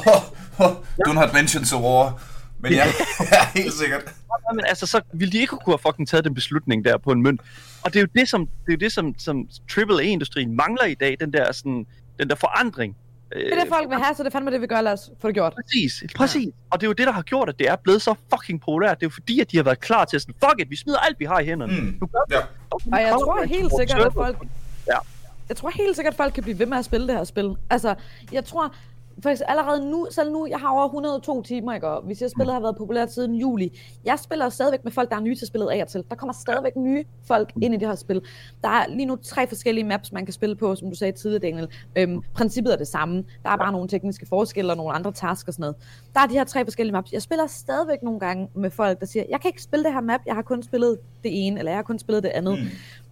oh, do not mention så war. Men ja, ja, helt sikkert. men altså, så ville de ikke kunne have fucking taget den beslutning der på en mønt. Og det er jo det, som, det er jo det, som, som AAA-industrien mangler i dag, den der, sådan, den der forandring. Det er det, folk vil have, så det er fandme det, vi gør. Lad os få det gjort. Præcis, præcis. Og det er jo det, der har gjort, at det er blevet så fucking populært. Det er jo fordi, at de har været klar til at sådan, fuck it, vi smider alt, vi har i hænderne. Mm. Nu gør vi Ja. det. Og jeg tror helt sikkert, at folk... Ja. Jeg tror helt sikkert, at folk kan blive ved med at spille det her spil. Altså, jeg tror... Faktisk allerede nu, selv nu, jeg har over 102 timer, ikke? Og hvis jeg spillet har været populært siden juli. Jeg spiller stadigvæk med folk, der er nye til spillet af og til. Der kommer stadigvæk nye folk ind i det her spil. Der er lige nu tre forskellige maps, man kan spille på, som du sagde tidligere, Daniel. Øhm, princippet er det samme. Der er bare nogle tekniske forskelle og nogle andre tasks og sådan noget. Der er de her tre forskellige maps. Jeg spiller stadigvæk nogle gange med folk, der siger, jeg kan ikke spille det her map, jeg har kun spillet det ene, eller jeg har kun spillet det andet. Mm.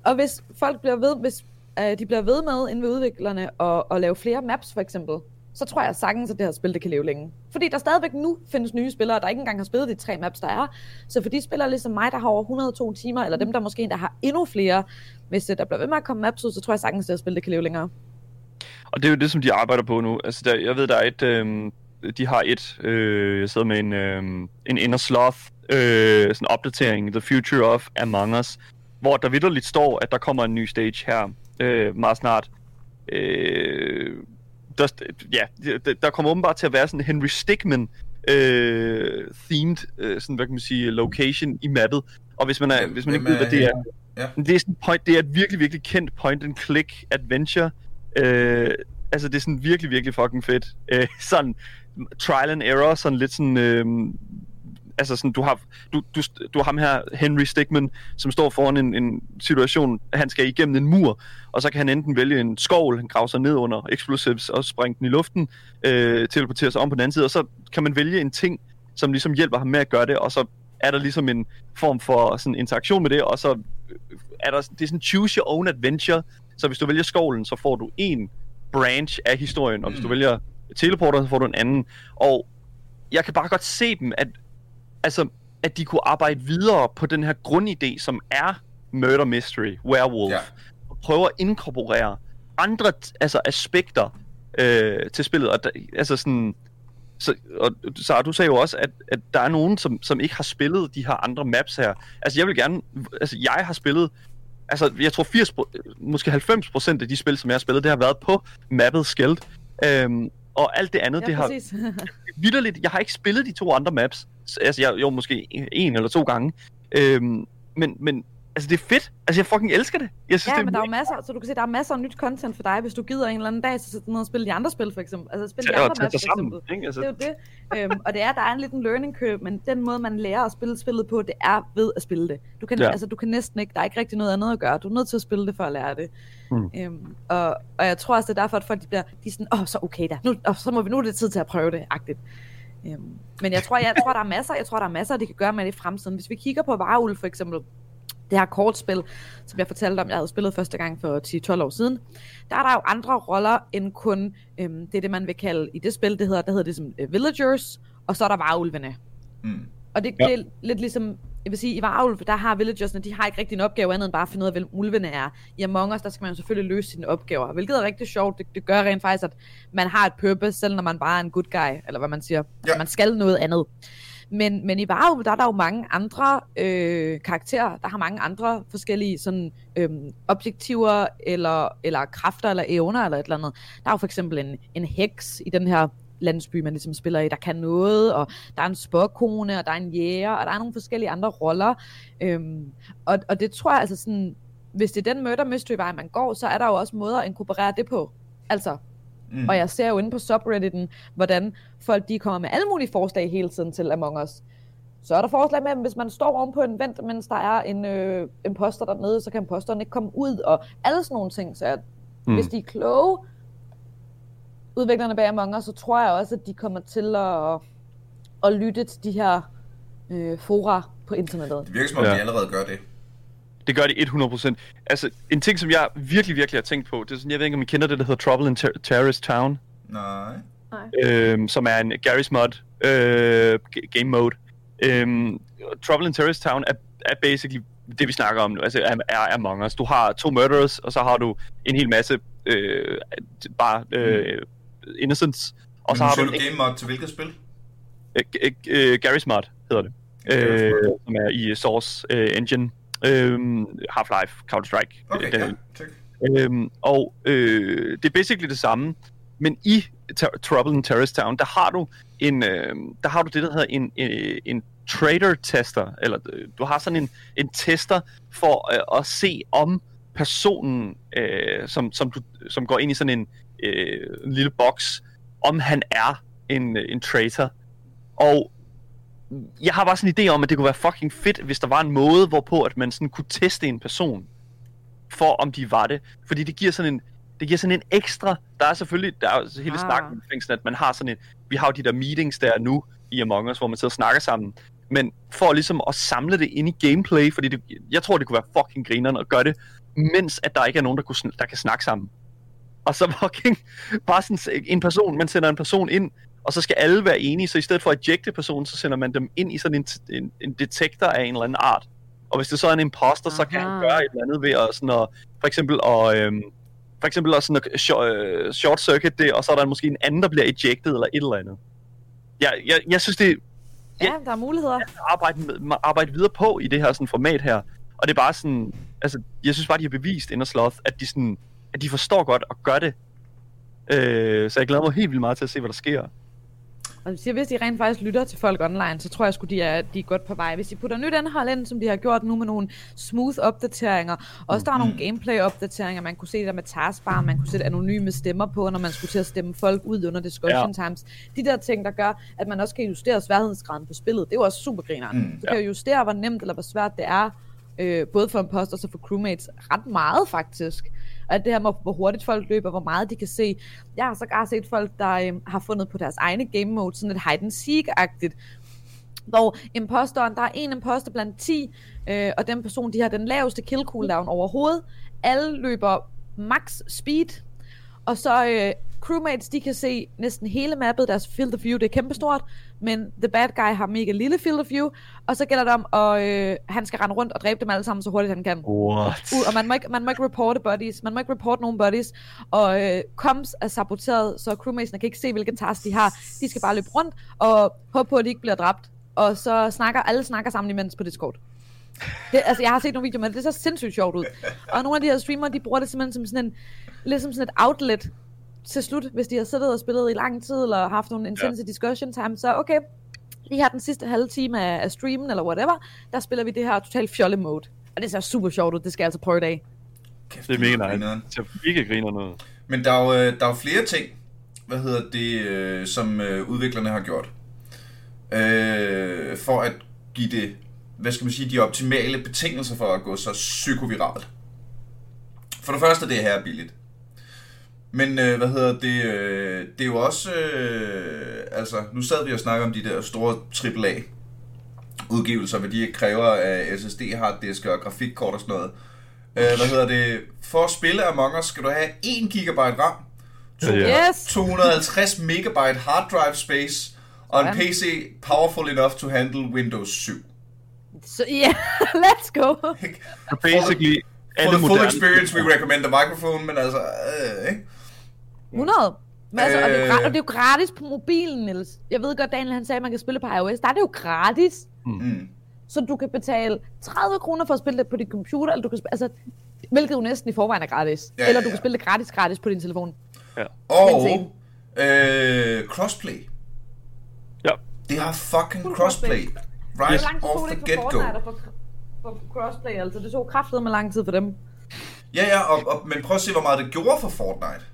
Og hvis folk bliver ved, hvis øh, de bliver ved med inden ved udviklerne og, og lave flere maps for eksempel, så tror jeg sagtens, at det her spil det kan leve længe. Fordi der stadigvæk nu findes nye spillere, der ikke engang har spillet de tre maps, der er. Så for de spillere ligesom mig, der har over 102 timer, eller dem, der måske endda har endnu flere, hvis der bliver ved med at komme maps ud, så tror jeg sagtens, at det her spil det kan leve længere. Og det er jo det, som de arbejder på nu. Altså, der, jeg ved, der er et... Øh, de har et... Øh, jeg sidder med en, øh, en Inner Sloth øh, sådan opdatering, The Future of Among Us, hvor der vidderligt står, at der kommer en ny stage her øh, meget snart. Øh, der, ja, der, kommer åbenbart til at være sådan en Henry Stickmin øh, themed, øh, sådan, hvad kan man sige, location i mappet. Og hvis man, er, hvis man ikke ved, hvad det er, Ja. det er, sådan point, det er et virkelig, virkelig kendt point-and-click adventure. Øh, altså, det er sådan virkelig, virkelig fucking fedt. Øh, sådan trial and error, sådan lidt sådan... Øh, altså sådan, du har, du, du, du har ham her, Henry Stickman, som står foran en, en situation, han skal igennem en mur, og så kan han enten vælge en skovl, han graver sig ned under explosives og springe den i luften, øh, teleportere sig om på den anden side, og så kan man vælge en ting, som ligesom hjælper ham med at gøre det, og så er der ligesom en form for sådan interaktion med det, og så øh, er der, det er sådan choose your own adventure, så hvis du vælger skovlen, så får du en branch af historien, og hvis du Mm. vælger teleporter, så får du en anden, og jeg kan bare godt se dem, at altså, at de kunne arbejde videre på den her grundidé, som er Murder Mystery, Werewolf, Ja. og prøve at inkorporere andre altså, aspekter øh, til spillet. Og der, altså sådan, så, og så du sagde jo også, at, at der er nogen, som, som ikke har spillet de her andre maps her. Altså jeg vil gerne, altså jeg har spillet, altså jeg tror 80, pro- måske 90 procent af de spil, som jeg har spillet, det har været på mappet Skeld. Øhm, og alt det andet, Ja, det har præcis. vidderligt, jeg har ikke spillet de to andre maps. Altså, jeg, jo, måske en eller to gange. Øhm, men, men, altså, det er fedt. Altså, jeg fucking elsker det. Jeg synes, ja, det men der er jo masser, så du kan se, der er masser af nyt content for dig, hvis du gider en eller anden dag, så sæt dig ned og spille de andre spil, for eksempel. Altså, spil de at andre sig for eksempel. Ikke? Altså, Det er jo det. Øhm, og det er, der er en liten learning curve, men den måde, man lærer at spille spillet på, det er ved at spille det. Du kan, Ja. ja. altså, du kan næsten ikke, der er ikke rigtig noget andet at gøre. Du er nødt til at spille det for at lære det. Mm. Øhm, og, og jeg tror også, det er derfor, at folk de bliver de er sådan, åh, så okay da. Nu, og så må vi, nu er det tid til at prøve det, agtigt. Øhm, men jeg tror, jeg, tror, der er masser, jeg tror, der er masser, det kan gøre med det i fremtiden. Hvis vi kigger på Varulv for eksempel, det her kortspil, som jeg fortalte om, jeg havde spillet første gang for 10-12 år siden, der er der jo andre roller end kun, øhm, det er det, man vil kalde i det spil, det hedder, der hedder det som øh, villagers, og så er der varulvene. Mm. Og det, Ja. det er lidt ligesom, jeg vil sige, i Varulv, der har villagersne, de har ikke rigtig en opgave andet end bare at finde ud af, hvem ulvene er. I Among Us, der skal man jo selvfølgelig løse sine opgaver, hvilket er rigtig sjovt. Det, det gør rent faktisk, at man har et purpose, selv når man bare er en good guy, eller hvad man siger. Ja. Man skal noget andet. Men, men i Varulv, der er der jo mange andre øh, karakterer, der har mange andre forskellige sådan, øhm, objektiver, eller, eller kræfter, eller evner, eller et eller andet. Der er jo for eksempel en, en heks i den her landsby, man ligesom spiller i, der kan noget, og der er en spåkone, og der er en jæger, og der er nogle forskellige andre roller. Øhm, og, og det tror jeg altså sådan, hvis det er den murder mystery vej, man går, så er der jo også måder at inkorporere det på. Altså, mm. og jeg ser jo inde på subredditen, hvordan folk de kommer med alle mulige forslag hele tiden til Among Us. Så er der forslag med, at hvis man står oven på en vent, mens der er en øh, imposter dernede, så kan imposteren ikke komme ud, og alle sådan nogle ting. Så jeg, mm. hvis de er kloge, udviklerne bag Among Us, så tror jeg også, at de kommer til at, at lytte til de her øh, fora på internettet. Det virker som om, ja. de allerede gør det. Det gør de 100%. Altså, en ting, som jeg virkelig, virkelig har tænkt på, det er sådan, jeg ved ikke, om I kender det, der hedder Trouble in Ter- Terrorist Town. Nej. Øhm, som er en Garry's Mod øh, game mode. Øhm, Trouble in Terrorist Town er, er basically det, vi snakker om nu, altså er, er Among Us. Du har to murderers, og så har du en hel masse øh, bare øh, mm. Innocents. Og så har du en, game mod til hvilket spil? øh, øh, øh, Garry's Mod hedder det. Øh, som er i Source øh, Engine. Øh, Half-Life, Counter-Strike. Okay, den, ja. Øhm, og øh, det er basically det samme, men i Ter- Trouble in Terrorist Town, der har du en, øh, der har du det, der hedder en, en, en trader tester, eller øh, du har sådan en, en tester for øh, at se om personen, øh, som, som, du, som går ind i sådan en, øh, en lille boks, om han er en, en traitor. Og jeg har bare sådan en idé om, at det kunne være fucking fedt, hvis der var en måde, hvorpå at man sådan kunne teste en person for om de var det. Fordi det giver sådan en, det giver sådan en ekstra, der er selvfølgelig, der er jo hele Ah. snakken fængslen, at man har sådan en, vi har jo de der meetings der nu i Among Us, hvor man sidder og snakker sammen, men for ligesom at samle det ind i gameplay, fordi det, jeg tror, det kunne være fucking grineren at gøre det, mens at der ikke er nogen, der, kunne, der kan snakke sammen. Og så fucking bare sådan en person, man sender en person ind, og så skal alle være enige, så i stedet for at ejecte personen, så sender man dem ind i sådan en, en, en detektor af en eller anden art. Og hvis det så er en imposter, så kan han Aha. gøre et eller andet ved at, sådan at for eksempel at, øhm, for eksempel at, sådan at short, øh, short circuit det, og så er der måske en anden, der bliver ejected eller et eller andet. Jeg, jeg, jeg synes, det er Ja, der er muligheder. arbejde, med, arbejde videre på i det her sådan, format her. Og det er bare sådan, altså, jeg synes bare, de har bevist Inner Sloth, at de, sådan, at de forstår godt og gør det. Øh, så jeg glæder mig helt vildt meget til at se, hvad der sker. Og jeg siger, hvis de rent faktisk lytter til folk online, så tror jeg sgu, de er, de er godt på vej. Hvis de putter nyt indhold ind, som de har gjort nu med nogle smooth opdateringer, også der er nogle gameplay opdateringer, man kunne se der med taskbar, man kunne sætte anonyme stemmer på, når man skulle til at stemme folk ud under discussion Ja. times. De der ting, der gør, at man også kan justere sværhedsgraden på spillet, det er jo også super grineren. Mm, Mm, du kan jo justere, hvor nemt eller hvor svært det er, øh, både for imposters og for crewmates, ret meget faktisk. At det her med, hvor hurtigt folk løber, hvor meget de kan se. Jeg har sågar set folk, der øh, har fundet på deres egne game mode, sådan et hide and seek-agtigt, hvor imposteren, der er en imposter blandt 10, øh, og den person, de har den laveste kill cooldown overhovedet. Alle løber max speed, og så øh, crewmates, de kan se næsten hele mappet, deres field of view, det er kæmpestort, men the bad guy har mega lille field of view, og så gælder det om, at øh, han skal rende rundt og dræbe dem alle sammen så hurtigt han kan. What? Uh, og man må, ikke, man må ikke reporte buddies, man må ikke reporte nogen buddies, og øh, comms er saboteret, så crewmatesene kan ikke se, hvilken task de har. De skal bare løbe rundt og håbe på, at de ikke bliver dræbt. Og så snakker alle snakker sammen imens på Discord. Det, altså, jeg har set nogle videoer med det, det ser sindssygt sjovt ud. Og nogle af de her streamere, de bruger det simpelthen som sådan en, lidt som sådan et outlet til slut, hvis de har siddet og spillet i lang tid, eller haft nogle intense ja. discussion time, så okay, lige her den sidste halve time af, af streamen, eller whatever, der spiller vi det her totalt fjolle mode. Og det ser super sjovt ud, det skal jeg altså prøve i dag. Kæft, Det er mega grineren. nice. Det er mega griner noget. Men der er jo, øh, der er jo flere ting, hvad hedder det, øh, som øh, udviklerne har gjort. Øh, for at give det, hvad skal man sige, de optimale betingelser for at gå så psykoviralt. For det første, det her er billigt. Men øh, hvad hedder det, øh, det er jo også, øh, altså nu sad vi og snakkede om de der store AAA udgivelser, hvad de kræver af SSD, harddisk og grafikkort og sådan noget. Øh, hvad hedder det, for at spille Among Us skal du have 1 GB RAM. Yes! 250 megabyte hard drive space og en. PC powerful enough to handle Windows 7. Så ja, yeah, let's go! Basically, For alle the full experience, we recommend the microphone, men altså, øh, ikke? 100. Men altså, og, det er jo, Øh. og det er jo gratis på mobilen, Niels. Jeg ved godt, Daniel han sagde, at man kan spille på iOS. Der er det jo gratis. Mm. Så du kan betale 30 kroner for at spille det på din computer, eller du kan spille, altså, hvilket jo næsten i forvejen er gratis. Ja, Ja, eller ja, du ja. kan spille det gratis gratis på din telefon. Og Insane. øh, crossplay. Ja. Det har fucking crossplay. Hvor Right lang tid off the get-go. Fortnite og for, for crossplay, altså? Det tog kraftet med lang tid for dem. Ja, ja, og, og, men prøv at se, hvor meget det gjorde for Fortnite.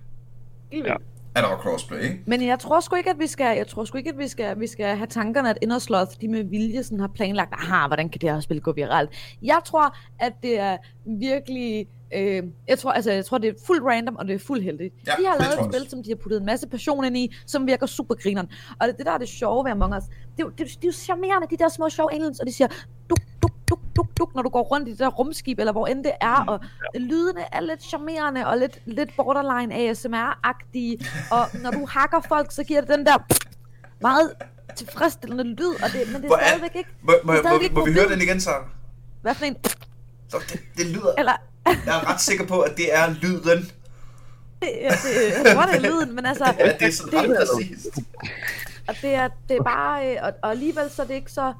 Helt Ja. At der var crossplay, ikke? Men jeg tror sgu ikke, at vi skal, jeg tror sgu ikke, at vi skal, vi skal have tankerne, at Indersloth, de med vilje sådan har planlagt, aha, hvordan kan det her spil gå viralt? Jeg tror, at det er virkelig, øh, jeg tror, altså, jeg tror, det er fuldt random, og det er fuldt heldigt. Ja, de har det lavet et spil, som de har puttet en masse passion ind i, som virker super grineren. Og det, det der er det sjove ved Among Us, det, er jo- det, er jo- de er jo charmerende, de der små sjove aliens, og de siger, duk, duk, duk, når du går rundt i det der rumskib, eller hvor end det er, Mm. og lydene er lidt charmerende, og lidt, lidt borderline ASMR-agtige, og når du hakker folk, så giver det den der meget tilfredsstillende lyd, og det, men det er Hvor er- stadigvæk ikke... Må, må, det må, stadigvæk må, ikke vi høre den igen, så? Hvad for en? så det, det lyder... Eller, Jeg er ret sikker på, at det er lyden. det, det, jeg tror, det er lyden, men altså... Ja, det er sådan ret det, præcist. og det er, det er bare... øh, Og, og alligevel så er det ikke så...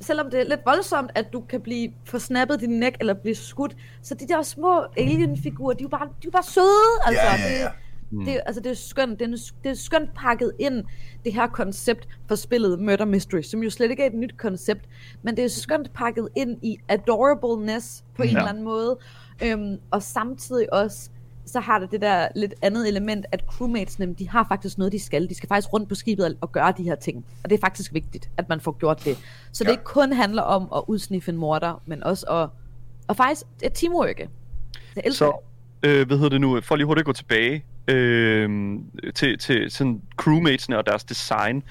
Selvom det er lidt voldsomt, at du kan blive forsnappet din næk eller blive skudt, så de der små alien-figurer, de er jo bare, de er jo bare søde, altså. Ja, ja, ja. Det, det, er- altså, det er skønt, det er, det er skønt pakket ind, det her koncept for spillet Murder Mystery, som jo slet ikke er et nyt koncept, men det er skønt pakket ind i adorableness på en Ja. eller anden måde, øhm, og samtidig også, så har det det der lidt andet element, at crewmatesene, de har faktisk noget, de skal. De skal faktisk rundt på skibet og- gøre de her ting. Og det er faktisk vigtigt, at man får gjort det. Så det Ja. ikke kun handler om at udsniffe en morder, men også at, og faktisk et teamwork. Det elsker Så, øh, hvad hedder det nu, for lige hurtigt at gå tilbage øh, til, til sådan crewmatesene og deres design,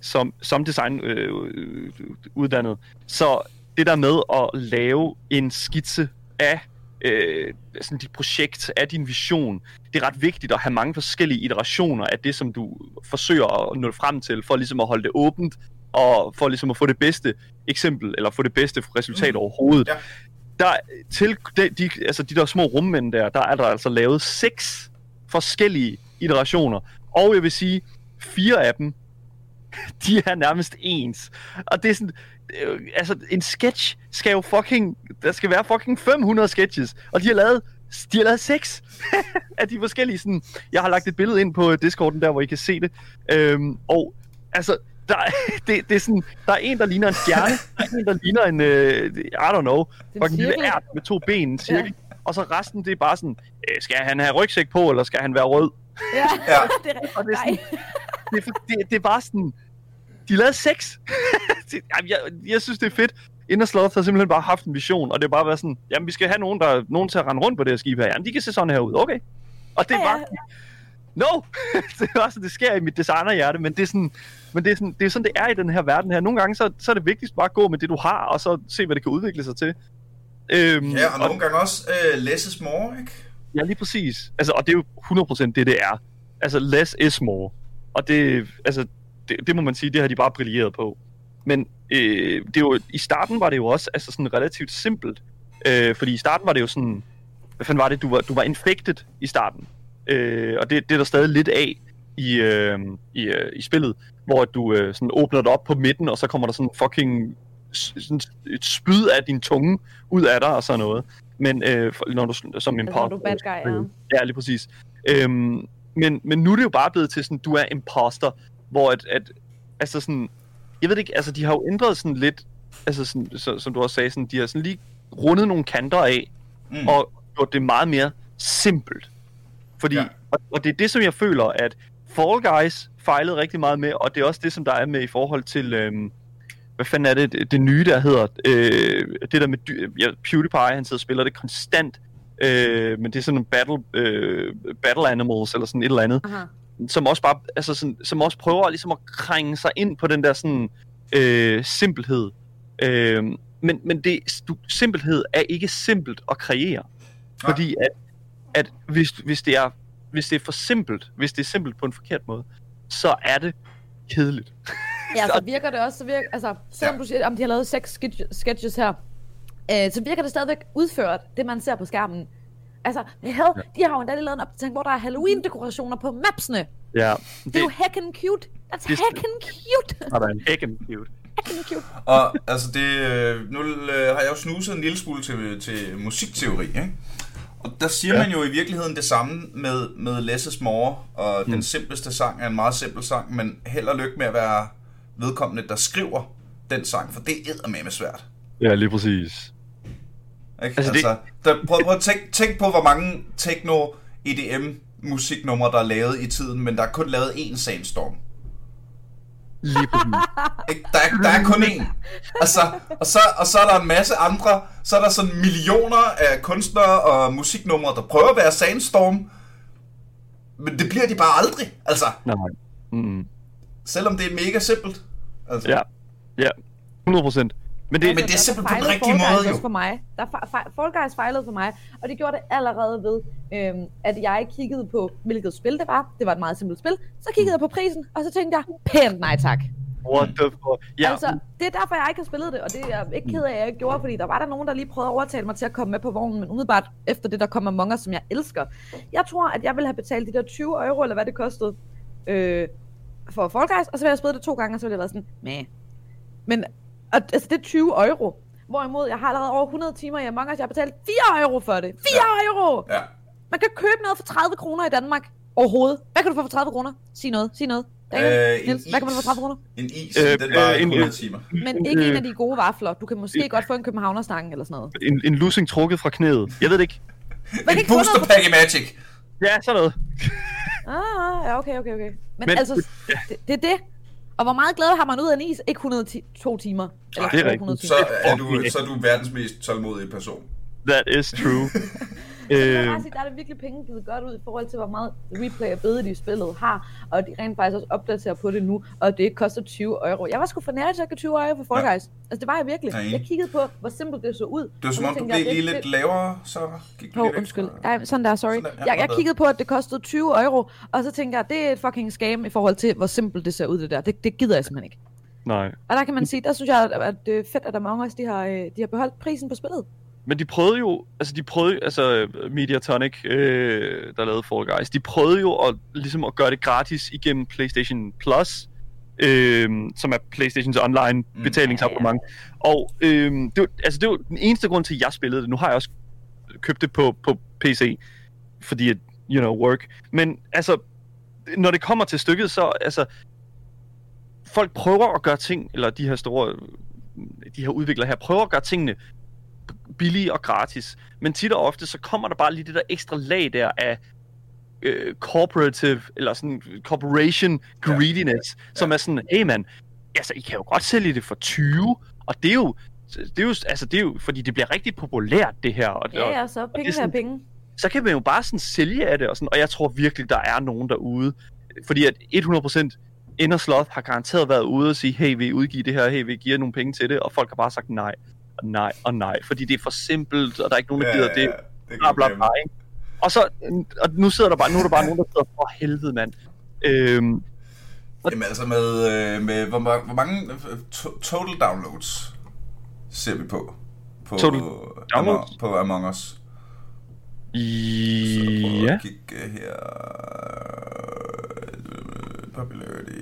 som, som design øh, øh, uddannet. Så det der med at lave en skitse af øh, sådan dit projekt, af din vision, det er ret vigtigt at have mange forskellige iterationer af det, som du forsøger at nå frem til, for ligesom at holde det åbent, og for ligesom at få det bedste eksempel, eller få det bedste resultat Mhm. overhovedet. Ja. Der, til de, de, altså de der små rummænd der, der er der altså lavet seks forskellige iterationer. Og jeg vil sige, fire af dem, de er nærmest ens. Og det er sådan, øh, altså en sketch skal jo fucking, der skal være fucking 500 sketches, og de har lavet, de har lavet seks af de forskellige sådan, jeg har lagt et billede ind på Discorden der, hvor I kan se det, øhm, og altså, der, er- det, det er sådan, der er en, der ligner en stjerne, der er en, der ligner en, øh, I don't know, en fucking lille ært med to ben, en cirkel. Og så resten, det er bare sådan, øh, skal han have rygsæk på, eller skal han være rød? Ja, Ja. det er, Og det er nej. Det er, for- det, det er bare sådan, de lavede seks. Jamen, jeg, jeg synes, det er fedt. Inner Sloth har simpelthen bare haft en vision, og det er bare været sådan, jamen, vi skal have nogen, der, nogen til at rende rundt på det her skib her. Jamen, de kan se sådan her ud, okay. Og det er Ja, bare, ja. no! det er også, det sker i mit designerhjerte, men det er sådan, men det er sådan, det er sådan, det er i den her verden her. Nogle gange, så, så er det vigtigst bare at gå med det, du har, og så se, hvad det kan udvikle sig til. Øhm, Ja, og nogle gange også uh, less is more, ikke? Ja, lige præcis. Altså, og det er jo 100% det, det er. Altså, less is more. Og det, altså, det, det må man sige, det har de bare brilleret på. Men øh, det er jo, i starten var det jo også altså sådan relativt simpelt. Øh, fordi i starten var det jo sådan, hvad fanden var det, du var, du var infected i starten. Øh, og det, det er der stadig lidt af i, øh, i, øh, i spillet, hvor du øh, sådan åbner det op på midten, og så kommer der sådan fucking sådan et spyd af din tunge ud af dig og sådan noget. Men øh, når du som Altså, når imposter... du bad guy, ja. Ja, lige præcis. Øhm, men, men nu er det jo bare blevet til sådan, du er imposter, hvor at, at altså sådan, jeg ved ikke, altså de har jo ændret sådan lidt, altså sådan, så, som du også sagde, sådan, de har sådan lige rundet nogle kanter af, Mm. og gjort det meget mere simpelt. Fordi, Ja. og, og det er det, som jeg føler, at Fall Guys fejlede rigtig meget med, og det er også det, som der er med i forhold til, øhm, hvad fanden er det, det, det nye, der hedder, øh, det der med, ja, PewDiePie, han sidder og spiller det konstant, øh, men det er sådan en battle, øh, battle animals, eller sådan et eller andet, Aha. Som også bare, altså sådan, som også prøver ligesom at krænge sig ind på den der sådan, øh, simpelhed. Øh, men, men det, du, simpelhed er ikke simpelt at kreere. Nej. Fordi at, at hvis, hvis, det er, hvis det er for simpelt, hvis det er simpelt på en forkert måde, så er det kedeligt. Ja, så virker det også, så virker, altså, selvom Ja. du siger, om de har lavet seks sketch- sketches her, øh, så virker det stadigvæk udført, det man ser på skærmen. Altså, hell, de har jo endda lavet en opdatering, hvor der er Halloween-dekorationer på mapsene. Ja, Det er jo heckin' cute. That's det- heckin' cute. har der en heckin cute. Og altså det, øh, nu øh, har jeg jo snuset en lille smule til, til musikteori, ikke? Og der siger ja. Ja. man jo i virkeligheden det samme med, med Less is More, og mm. den simpleste sang er en meget simpel sang, men held og lykke med at være vedkommende, der skriver den sang, for det er med svært. Ja, lige præcis. Ikke? Altså, Altså, det- der, prøv, prøv at tænk, tænk på, hvor mange techno, EDM, musiknumre, der er lavet i tiden, men der er kun lavet én Sandstorm. Lige præcis. Ikke? Der, er, der er kun én. Altså, og, så, og så er der en masse andre, så er der sådan millioner af kunstnere og musiknumre, der prøver at være Sandstorm, men det bliver de bare aldrig. Altså, Nej. Mm. selvom det er mega simpelt. Altså. Ja. Ja. 100 procent. Men det, Men det er simpelthen på den rigtige måde, jo. For mig. Der Fall Guys fejlede for mig, og det gjorde det allerede ved, øhm, at jeg kiggede på, hvilket spil det var. Det var et meget simpelt spil. Så kiggede jeg på prisen, og så tænkte jeg, pænt nej tak. what the fuck? Ja, Altså, det er derfor, jeg ikke har spillet det, og det er jeg ikke ked af, at jeg ikke gjorde, fordi der var der nogen, der lige prøvede at overtale mig til at komme med på vognen, men umiddelbart efter det, der kommer Among Us, som jeg elsker. Jeg tror, at jeg ville have betalt de der 20 euro, eller hvad det kostede, øh, for Fall Guys, og så ville jeg spille det to gange, og så ville jeg være sådan, meh. Men, og, altså det er 20 euro. Hvorimod, jeg har allerede over 100 timer i Among Us, jeg har betalt 4 euro for det. 4 ja. euro! Ja. Man kan købe noget for 30 kroner i Danmark overhovedet. Hvad kan du få for 30 kroner? Sig noget, sig noget. Daniel, Øh, Niels, hvad kan man få for is. 30 kroner? En is, Øh, øh, den var øh, øh, en- 100 timer. Men ikke en af de gode vafler. Du kan måske godt få en københavnerstange eller sådan noget. en, en lussing trukket fra knæet. Jeg ved det ikke. Man En booster pack i Magic. Ja, sådan noget. Ah, ja, okay, okay, okay. Men, Men- altså, det, det er det. Og hvor meget glæde har man ud af en is? Ikke 102 timer. Eller det er rigtigt. 200 timer. Så er, du, så er du verdens mest tålmodige person. That is true. Jeg øh, sige, der er det virkelig penge givet godt ud i forhold til, hvor meget replayability spillet har, og de rent faktisk også opdaterer på det nu, og det ikke koster 20 euro. Jeg var sgu for nær til at give 20 euro for Fall Ja. Guys. Altså, det var jeg virkelig. Jeg enig. Jeg kiggede på, hvor simpelt det så ud. Det var som så om, du blev lige lidt lavere, så gik du Åh, lige væk undskyld. fra- Ej, sådan der, sorry. Sådan der, ja, jeg, jeg kiggede på, at det kostede 20 euro, og så tænkte jeg, det er et fucking scam i forhold til, hvor simpelt det ser ud, det der. Det, det gider jeg simpelthen ikke. nej. Og der kan man sige, der synes jeg, at det er fedt, at Among Us, de har, øh, de har beholdt prisen på spillet. Men de prøvede jo, altså de prøvede, altså Mediatonic, øh, der lavede Fall Guys, de prøvede jo at, ligesom at gøre det gratis igennem PlayStation Plus, øh, som er PlayStations online betalingsabonnement. Og øh, det, var, altså det var den eneste grund til, at jeg spillede det. Nu har jeg også købt det på, på PC, fordi at, you know, work. Men altså, når det kommer til stykket, så altså, folk prøver at gøre ting, eller de her store, de her udviklere her, prøver at gøre tingene billige og gratis. Men tit og ofte, så kommer der bare lige det der ekstra lag der af øh, corporative, eller sådan corporation greediness, ja. som er sådan, hey man, altså I kan jo godt sælge det for 20, og det er jo, det er jo, altså det er jo, fordi det bliver rigtig populært det her, og, og, Ja, ja, så penge er sådan- her penge. så kan man jo bare sådan sælge af det, og, sådan, og jeg tror virkelig, der er nogen derude, fordi at 100% Inner Sloth har garanteret været ude og sige, hey, vi udgive det her, hey, vi giver nogle penge til det, og folk har bare sagt nej, og nej, og nej, fordi det er for simpelt, og der er ikke nogen, der gider det, det bla bla bla, ikke? Og så, og nu sidder der bare, nu er der bare nogen, der sidder, for helvede, mand. Øhm, Jamen altså med, øh, med hvor, hvor mange øh, to- total downloads ser vi på? På, Total downloads? på Among Us. Så prøv ja. at kigge øh, her. Øh, Popularity.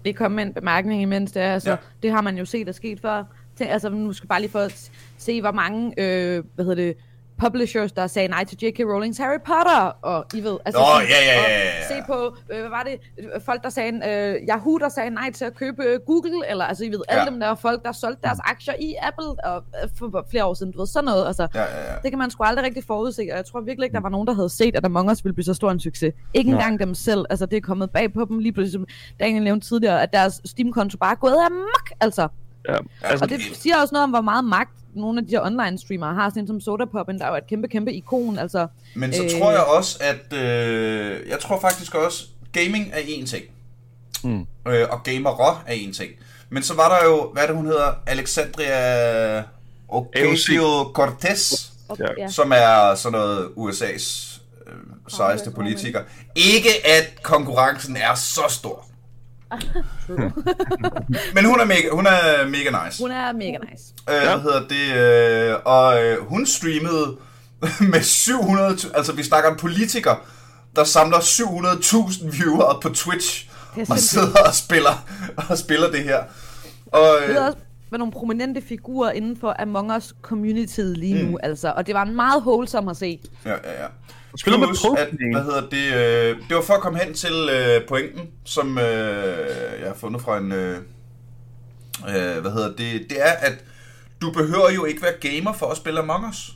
Øh, Det kom med en bemærkning imens det er, altså, Ja. det har man jo set er sket før. Altså, nu skal bare lige for at se, hvor mange, øh, hvad hedder det, publishers, der sagde nej til J.K. Rowlings Harry Potter, og I ved, altså, Nå, ja, ja, ja, og ja, ja. se på, øh, hvad var det, folk, der sagde, øh, Yahoo, der sagde nej til at købe øh, Google, eller altså, I ved, alle Ja. dem der folk, der solgte deres aktier i Apple, og, øh, for flere år siden, du ved, sådan noget, altså, Ja, ja, ja. det kan man sgu aldrig rigtig forudse, og jeg tror virkelig ikke, der var nogen, der havde set, at Among Us ville blive så stor en succes. Ikke engang dem selv. Altså, det er kommet bag på dem lige pludselig, som Daniel nævnte tidligere, at deres Steam-konto bare er gået amok, altså. ja. Altså, Og det siger også noget om, hvor meget magt nogle af de her online-streamere har, sådan en som Sodapoppen, der er jo et kæmpe, kæmpe ikon, altså. Men så Øh. tror jeg også, at... Øh, jeg tror faktisk også, gaming er én ting. Mm. Øh, og gamere er én ting. Men så var der jo, hvad er det hun hedder, Alexandria Ocasio-Cortez, ja. som er sådan noget USA's øh, sejeste politiker. Ikke at konkurrencen er så stor. Men hun er mega, hun er mega nice. Hun er mega nice. Øh, Ja. Hvad hedder det? Øh, og øh, hun streamede med 700... tu- Altså, vi snakker en politiker der samler 700.000 viewere på Twitch, og sidder og spiller, og spiller det her. Og, Det øh, er også med nogle prominente figurer inden for Among Us communityet lige nu, mm. altså. Og det var en meget wholesome at se. ja, ja, ja. Spiller med at, hvad hedder det, øh, det var for at komme hen til øh, pointen, som øh, jeg har fundet fra en, øh, øh, hvad hedder det, det er, at du behøver jo ikke være gamer for at spille Among Us.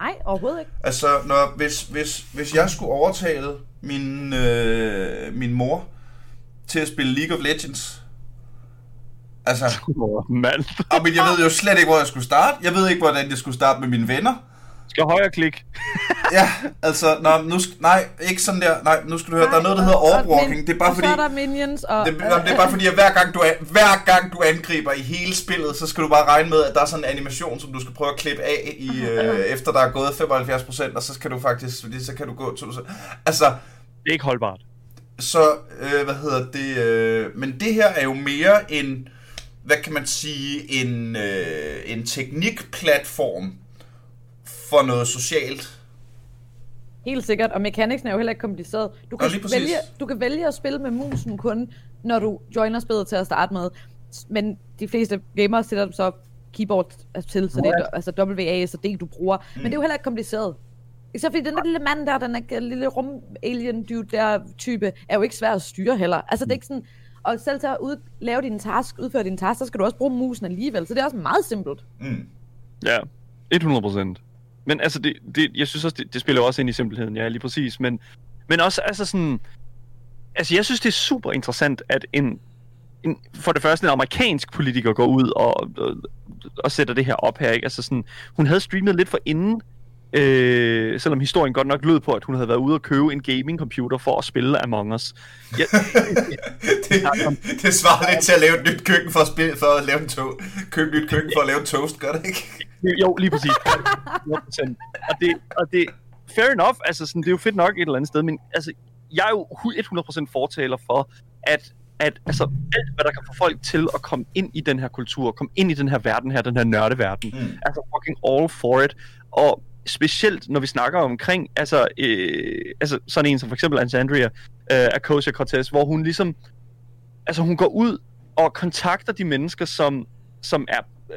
Nej, overhovedet ikke. Altså, når, hvis, hvis, hvis jeg skulle overtale min, øh, min mor til at spille League of Legends, altså, Åh, mand. og, men jeg ved jo slet ikke, hvor jeg skulle starte. Jeg ved ikke, hvordan jeg skulle starte med mine venner. Skal højre klik. Ja, altså, nå, nu, sk- nej, ikke sådan der. Nej, nu skal du høre, der er noget, der hedder overwalking. min- Det er bare og fordi... så er der minions, og... Det, jamen, det er bare fordi, at hver gang, du an, hver gang du angriber i hele spillet, så skal du bare regne med, at der er sådan en animation, som du skal prøve at klippe af, i, øh, efter der er gået 75%, og så skal du faktisk, fordi så kan du gå... To, så, altså, Det er ikke holdbart. så, øh, hvad hedder det, øh, men det her er jo mere en, hvad kan man sige, en, øh, en teknikplatform for noget socialt. Helt sikkert, og mekaniksen er jo heller ikke kompliceret. Du kan, Nå, vælge, du kan vælge at spille med musen kun, når du joiner spillet til at starte med. Men de fleste gamere sætter så keyboard til, så det er altså WASD, du bruger. Mm. Men det er jo heller ikke kompliceret. Især fordi den der lille mand der, den der lille rum-alien dude der type, er jo ikke svær at styre heller. Altså det er ikke sådan, og selv til at ud, lave din task, udføre din task, så skal du også bruge musen alligevel. Så det er også meget simpelt. Mm. Ja, 100%. Men altså, det, det, jeg synes også, det, det spiller jo også ind i simpelheden, ja, lige præcis. Men, men også, altså sådan... Altså, jeg synes, det er super interessant, at en, en for det første en amerikansk politiker går ud og, og, og sætter det her op her, ikke? Altså sådan, hun havde streamet lidt for inden, øh, selvom historien godt nok lød på, at hun havde været ude og købe en gaming computer for at spille Among Us. Ja, det, det svarer lidt til at lave et nyt køkken for at, spille, for at lave en to, købe et nyt køkken for at lave en toast, gør det ikke? Jo, lige præcis. 100%. Og det, og det, fair enough, altså sådan, det er jo fedt nok et eller andet sted, men altså, jeg er jo 100% fortaler for, at, at altså, alt, hvad der kan få folk til at komme ind i den her kultur, komme ind i den her verden her, den her nørdeverden, mm. altså fucking all for it, og specielt når vi snakker omkring, altså, øh, altså sådan en som for eksempel Alexandria øh, Akosia Cortez, hvor hun ligesom, altså hun går ud og kontakter de mennesker, som, som er øh,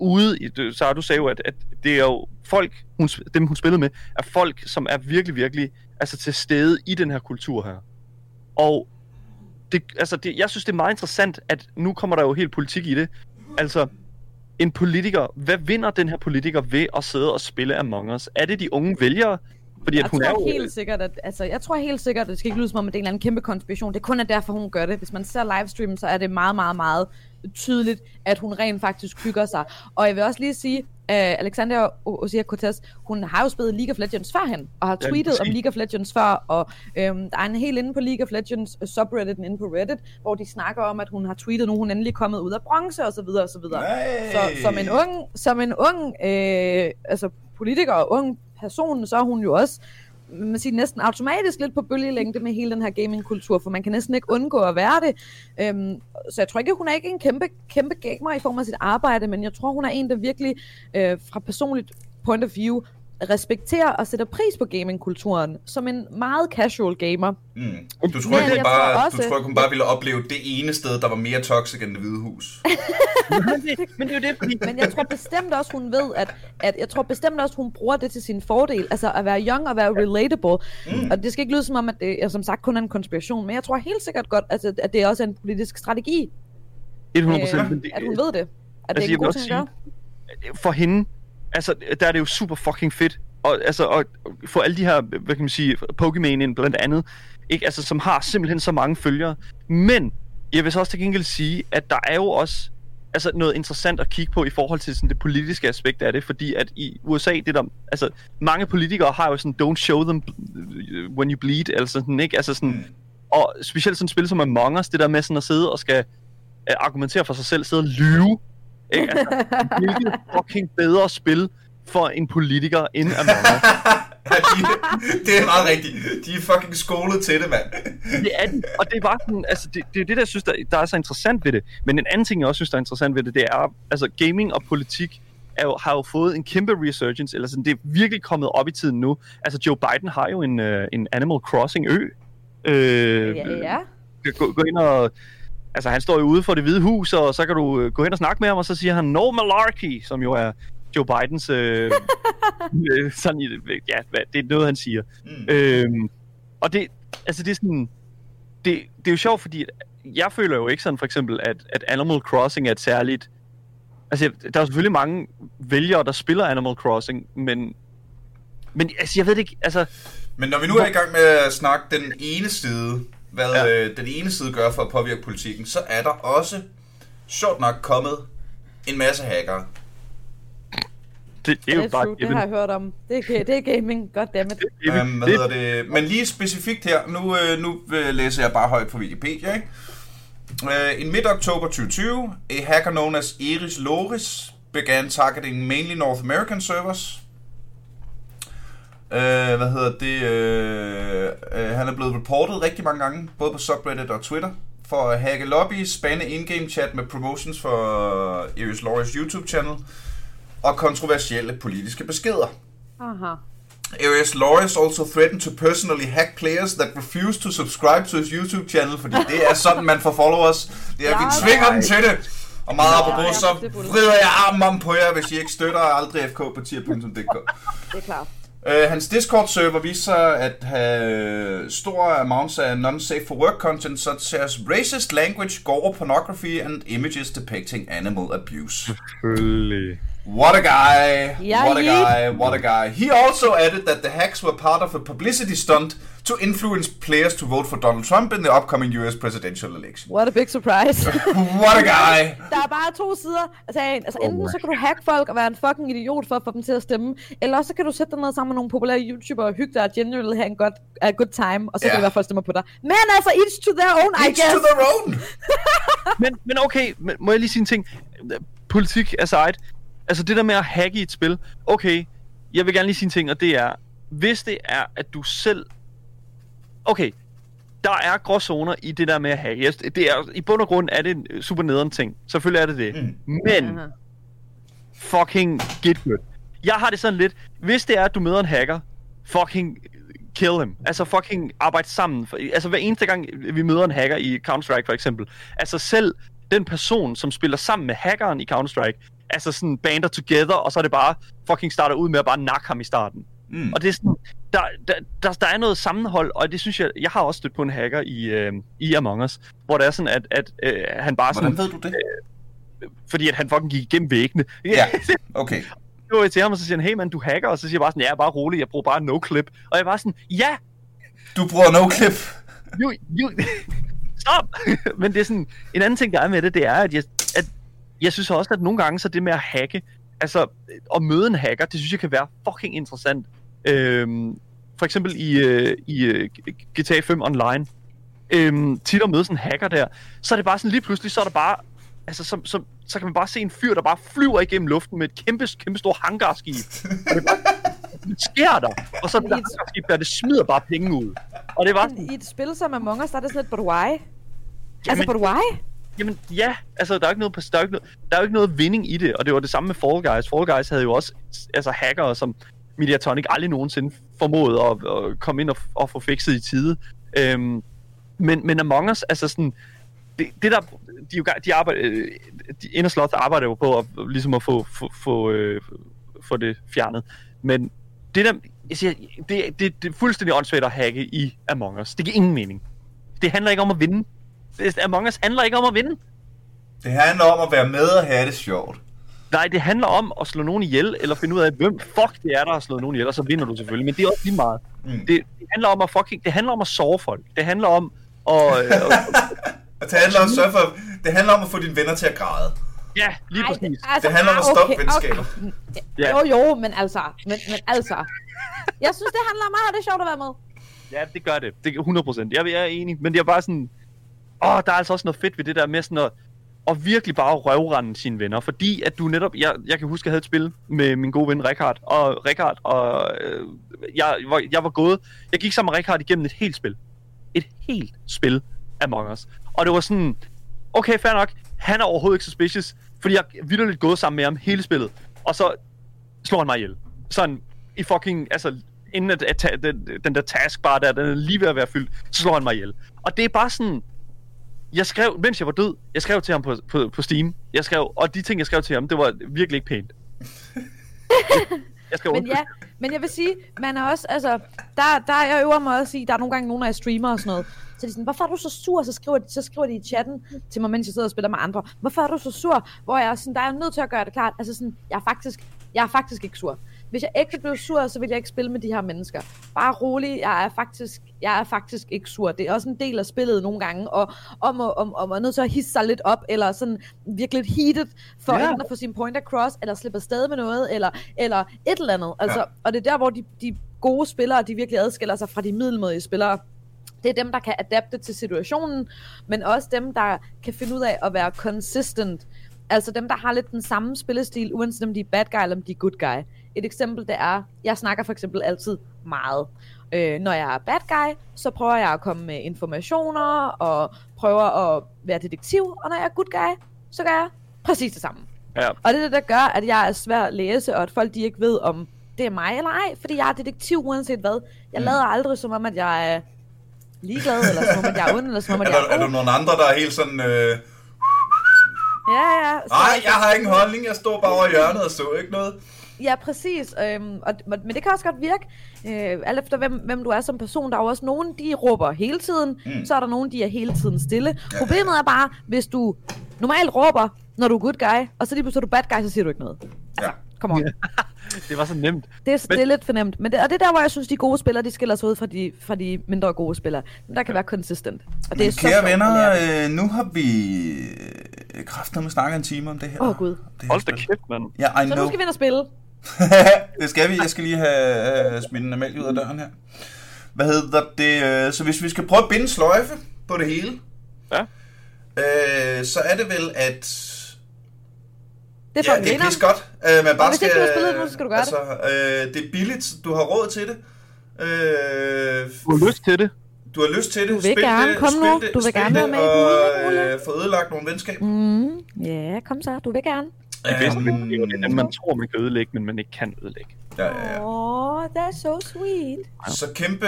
ude i, så du sagde jo, at, at det er jo folk, hun, dem hun spillede med, er folk, som er virkelig, virkelig altså til stede i den her kultur her. Og det, altså det, jeg synes, det er meget interessant, at nu kommer der jo helt politik i det. Altså, en politiker, hvad vinder den her politiker ved at sidde og spille Among Us? Er det de unge vælgere? Fordi at Jeg hun er tror jo... helt sikkert, at, altså, jeg tror helt sikkert, at det skal ikke lyde som om, at det er en eller anden kæmpe konspiration. Det kun er derfor, hun gør det. Hvis man ser livestreamen, så er det meget, meget, meget tydeligt, at hun rent faktisk hygger sig. Og jeg vil også lige sige, uh, Alexander Osia Cortez, hun har jo spillet League of Legends førhen, og har Ja, tweetet om. League of Legends før, og øhm, der er en helt inde på League of Legends øh, subredditen inde på Reddit, hvor de snakker om, at hun har tweetet nu, hun er endelig kommet ud af bronze, og så videre, og så videre. Nej. Så som en ung, som en ung øh, altså politiker og ung person, så er hun jo også man siger, næsten automatisk lidt på bølgelængde med hele den her gamingkultur, for man kan næsten ikke undgå at være det. Øhm, så jeg tror ikke, hun er ikke en kæmpe, kæmpe gamer i form af sit arbejde, men jeg tror, hun er en, der virkelig øh, fra personligt point of view respekterer og sætter pris på gamingkulturen som en meget casual gamer. Mm. Du tror, ikke, jeg bare, tror du også- tror ikke, hun bare ville opleve det ene sted, der var mere toxic end det hvide hus. men, det, er jo det, fordi... Men jeg tror bestemt også, hun ved, at, at jeg tror bestemt også, hun bruger det til sin fordel. Altså at være young og være relatable. Mm. Og det skal ikke lyde som om, at det er, som sagt kun er en konspiration. Men jeg tror helt sikkert godt, altså, at det også er en politisk strategi. 100 øh, men det, at hun ved det. At Altså, det er en god også ting at gøre. for hende, altså, der er det jo super fucking fedt. Og, altså, at få alle de her, hvad kan man sige, Pokémon ind blandt andet, ikke? Altså, som har simpelthen så mange følgere. Men, jeg vil så også til gengæld sige, at der er jo også altså, noget interessant at kigge på i forhold til sådan, det politiske aspekt af det, fordi at i USA, det der, altså, mange politikere har jo sådan, don't show them when you bleed, altså sådan, ikke? Altså sådan, Mm. og specielt sådan et spil som Among Us, det der med sådan at sidde og skal uh, argumentere for sig selv, sidde og lyve. Ikke? Altså, hvilket fucking bedre spil for en politiker end Among Us. ja, de, det er meget rigtigt. De er fucking skolet til det, mand. Det er den, og det er bare sådan, altså det, det er det, der synes, der, der er så interessant ved det. Men en anden ting, jeg også synes, der er interessant ved det, det er, altså gaming og politik er jo, har jo fået en kæmpe resurgence, eller sådan, det er virkelig kommet op i tiden nu. Altså, Joe Biden har jo en, øh, en Animal Crossing ø. Øh, Ja, ja. gå, gå ind og... Altså, han står jo ude for det hvide hus, og så kan du øh, gå hen og snakke med ham, og så siger han, no malarkey, som jo er Joe Bidens... Øh, øh, sådan, ja, hvad, det er noget, han siger. Mm. Øhm, og det, altså det er sådan, det, det er jo sjovt, fordi jeg føler jo ikke sådan for eksempel, at, at Animal Crossing er et særligt, altså der er selvfølgelig mange vælgere, der spiller Animal Crossing, men, men altså jeg ved det ikke, altså, Men når vi nu er i gang med at snakke den ene side, hvad Ja. øh, den ene side gør for at påvirke politikken, så er der også, sjovt nok, kommet en masse hackere. det, det er jo Det er bare true, det har jeg hørt om. Det er, det er gaming, goddammit. Um, hvad hedder det? Men lige specifikt her, nu, øh, nu øh, læser jeg bare højt fra Wikipedia, ikke? Uh, in mid-October 2020, a hacker known as Iris Loris began targeting mainly North American servers. Uh, hvad hedder det? Uh, uh, han er blevet reportet rigtig mange gange, både på subreddit og Twitter, for at hacke lobbies, spande in-game chat med promotions for Iris Loris YouTube-channel, og kontroversielle politiske beskeder. Aha. Arias Loris also threatened to personally hack players that refuse to subscribe to his YouTube channel, fordi det er sådan, man får followers. Det er, vi Ja, tvinger den til det. Og meget apropos, så er vrider jeg armen om på jer, hvis I ikke støtter aldrig FK på tier.dk. Det er klart. Uh, hans Discord-server viser sig at have store amounts af non-safe for work content, such as racist language, gore pornography and images depicting animal abuse. Selvfølgelig. What a guy! What a guy! What a guy! He also added that the hacks were part of a publicity stunt to influence players to vote for Donald Trump in the upcoming US presidential election. What a big surprise. What a guy! Der er bare to sider af sagen. Altså, Oh enten my så kan du hacke folk og være en fucking idiot for at få dem til at stemme, eller også så kan du sætte dig ned sammen med nogle populære YouTubere og hygge dig og genuinely have en godt, a good time, og så Ja. kan det være, folk stemmer på dig. Men altså, each to their own, I Each guess. to their own! Men, men okay, men må jeg lige sige en ting? Politik aside. Altså det der med at hacke i et spil. Okay, jeg vil gerne lige sige en ting, og det er, hvis det er, at du selv... Okay, der er gråzoner i det der med at hacke. Jeg- Det er, I bund og grund er det en super nederen ting. Selvfølgelig er det det. Mm. Men fucking get good. Jeg har det sådan lidt, hvis det er, at du møder en hacker, fucking kill him. Altså fucking arbejde sammen. Altså hver eneste gang, vi møder en hacker i Counter-Strike for eksempel, altså selv den person, som spiller sammen med hackeren i Counter-Strike, altså sådan bander together, og så er det bare fucking starter ud med at bare nakke ham i starten. Mm. Og det er sådan, der, der, der, der er noget sammenhold, og det synes jeg, jeg har også stødt på en hacker i, øh, i Among Us, hvor det er sådan, at, at øh, han bare sådan, Hvordan ved du det? fordi at han fucking gik igennem væggene. Ja. Okay. Så går jeg til ham, og så siger han, hey man, du hacker, og så siger jeg bare sådan, ja, bare rolig, jeg bruger bare no-clip. Og jeg var sådan, ja, Du bruger no-clip. you, you, stop! Men det er sådan, en anden ting, der er med det, det er, at jeg, at jeg synes også, at nogle gange, så det med at hacke, altså at møde en hacker, det synes jeg kan være fucking interessant. Øhm, for eksempel i, øh, i øh, GTA 5 Online, øhm, tit at møde sådan en hacker der, så er det bare sådan lige pludselig, så er der bare, altså så, så, så kan man bare se en fyr, der bare flyver igennem luften med et kæmpe, kæmpe stort hangarskib. Og det, bare, det sker der, og så er det hangarskib der, det smider bare penge ud. Og det var sådan, I et spil som Among Us, der er det sådan lidt, but why? Altså, Jamen- but why? Jamen ja, altså der er ikke noget, der er ikke noget, der er jo ikke noget vinding i det, og det var det samme med Fall Guys. Fall Guys havde jo også altså hackere, som Mediatonic aldrig nogensinde formåede at, at komme ind og, og få fikset i tide. Øhm, men, men Among Us, altså sådan, det, det der, de, jo, de arbejder, øh, de, de Indersloth arbejder jo på at, ligesom at få, få, få, øh, få det fjernet. Men det der, jeg siger, det, det, det er fuldstændig åndssvagt at hacke i Among Us. Det giver ingen mening. Det handler ikke om at vinde. Det- Among Us handler ikke om at vinde. Det handler om at være med og have det sjovt. Nej, det handler om at slå nogen ihjel, eller finde ud af, hvem fuck det er, der har slået nogen ihjel, og så vinder du selvfølgelig. Men det er også lige meget. Mm. Det, det handler om at fucking, det handler om at sove folk. Det handler om at, øh, Og det handler, om, at sørge for, det handler om at få dine venner til at græde. ja, lige præcis. altså, Det handler om at stoppe venskaber. Ja. Jo, jo, men altså, men, men altså. Jeg synes, det handler om meget, det er sjovt at være med. Ja, det gør det. Det er 100%. Jeg, jeg er enig, men det er bare sådan... Åh, der er altså også noget fedt ved det der med sådan at, og virkelig bare røvrende sine venner. Fordi at du netop... Jeg, jeg kan huske, at jeg havde et spil med min gode ven Rikard. Og Rikard, og øh, jeg, var, jeg var gået... Jeg gik sammen med Rikard igennem et helt spil. Et helt spil Among Us. Og det var sådan... Okay, fair nok. Han er overhovedet ikke suspicious. Fordi jeg er vildt gået sammen med ham hele spillet. Og så slår han mig ihjel. Sådan i fucking, altså inden at, at, at den, den der taskbar der, den er lige ved at være fyldt, så slår han mig ihjel. Og det er bare sådan, jeg skrev, mens jeg var død, jeg skrev til ham på, på, på Steam, jeg skrev, og de ting, jeg skrev til ham, det var virkelig ikke pænt. jeg skrev, Men ja, men jeg vil sige, man er også, altså, der, der jeg øver mig også i, der er nogle gange nogle af jer streamer og sådan noget, så de er sådan, hvorfor er du så sur? Så skriver, de, så skriver de i chatten til mig, mens jeg sidder og spiller med andre. Hvorfor er du så sur? Hvor jeg er sådan, der er nødt til at gøre det klart. Altså sådan, jeg er faktisk, jeg er faktisk ikke sur. Hvis jeg ikke blev sur, så ville jeg ikke spille med de her mennesker. Bare rolig, jeg er faktisk, jeg er faktisk ikke sur. Det er også en del af spillet nogle gange, og om at, om, om at nødt til at hisse sig lidt op, eller sådan virkelig heated, for Ja. enten at få sin point across, eller slippe afsted med noget, eller, eller et eller andet. Altså, Ja. ja. Og det er der, hvor de, de gode spillere, de virkelig adskiller sig fra de middelmådige spillere. Det er dem, der kan adapte til situationen, men også dem, der kan finde ud af at være consistent. Altså dem, der har lidt den samme spillestil, uanset om de er bad guy eller om de er good guy. Et eksempel, det er, jeg snakker for eksempel altid meget. Øh, når jeg er bad guy, så prøver jeg at komme med informationer og prøver at være detektiv. Og når jeg er good guy, så gør jeg præcis det samme. Ja. Og det er det, der gør, at jeg er svær at læse, og at folk de ikke ved, om det er mig eller ej. Fordi jeg er detektiv uanset hvad. Jeg Mm. lader aldrig som om, at jeg er ligeglad, eller som om, at jeg er ond, eller som om, at Er jeg der, er er der god. nogle andre, der er helt sådan... Øh, Ja, ja. Nej, jeg har ingen holdning. Jeg står bare over hjørnet og så ikke noget. Ja, præcis. Øhm, og, men det kan også godt virke, øh, alt efter hvem, hvem du er som person. Der er jo også nogen, de råber hele tiden. Mm. Så er der nogen, de er hele tiden stille. Ja. Ja. Problemet er bare, hvis du normalt råber, når du er good guy, og så lige pludselig er du bad guy, så siger du ikke noget. Altså, Ja. come on. Det var så nemt. Det er, Men- det er lidt for nemt. Men det, og det er der, hvor jeg synes, de gode spillere, de skiller sig ud fra de, fra de mindre gode spillere. Men der kan være consistent. Og det er Men så kære det. venner, øh, nu har vi øh, kraftet med snakket en time om det her. Åh, Gud. Det her Hold da kæft, mand. Ja, I Så know. nu skal vi ind og spille. det skal vi. Jeg skal lige have uh, smidt en Amalie ud af døren her. Hvad hedder det? øh, Så hvis vi skal prøve at binde sløjfe på det hele, Ja. øh, så er det vel, at... Det er ja, det er pis godt. Øh, men bare hvis ikke du har spillet det nu, så skal du gøre altså, Øh, det er billigt. Du har råd til det. Øh, Du har lyst til det. du har lyst til det. Du vil Spil gerne. det, Kom spil nu. Det, Du vil gerne det, være med i og øh, få ødelagt nogle venskaber. Mm, ja, kom så. Du vil gerne. Det bedste Øhm, ved det er jo, det dem, man tror, man kan ødelægge, men man ikke kan ødelægge. Ja, ja, ja. Åh, oh, that's so sweet. Så kæmpe,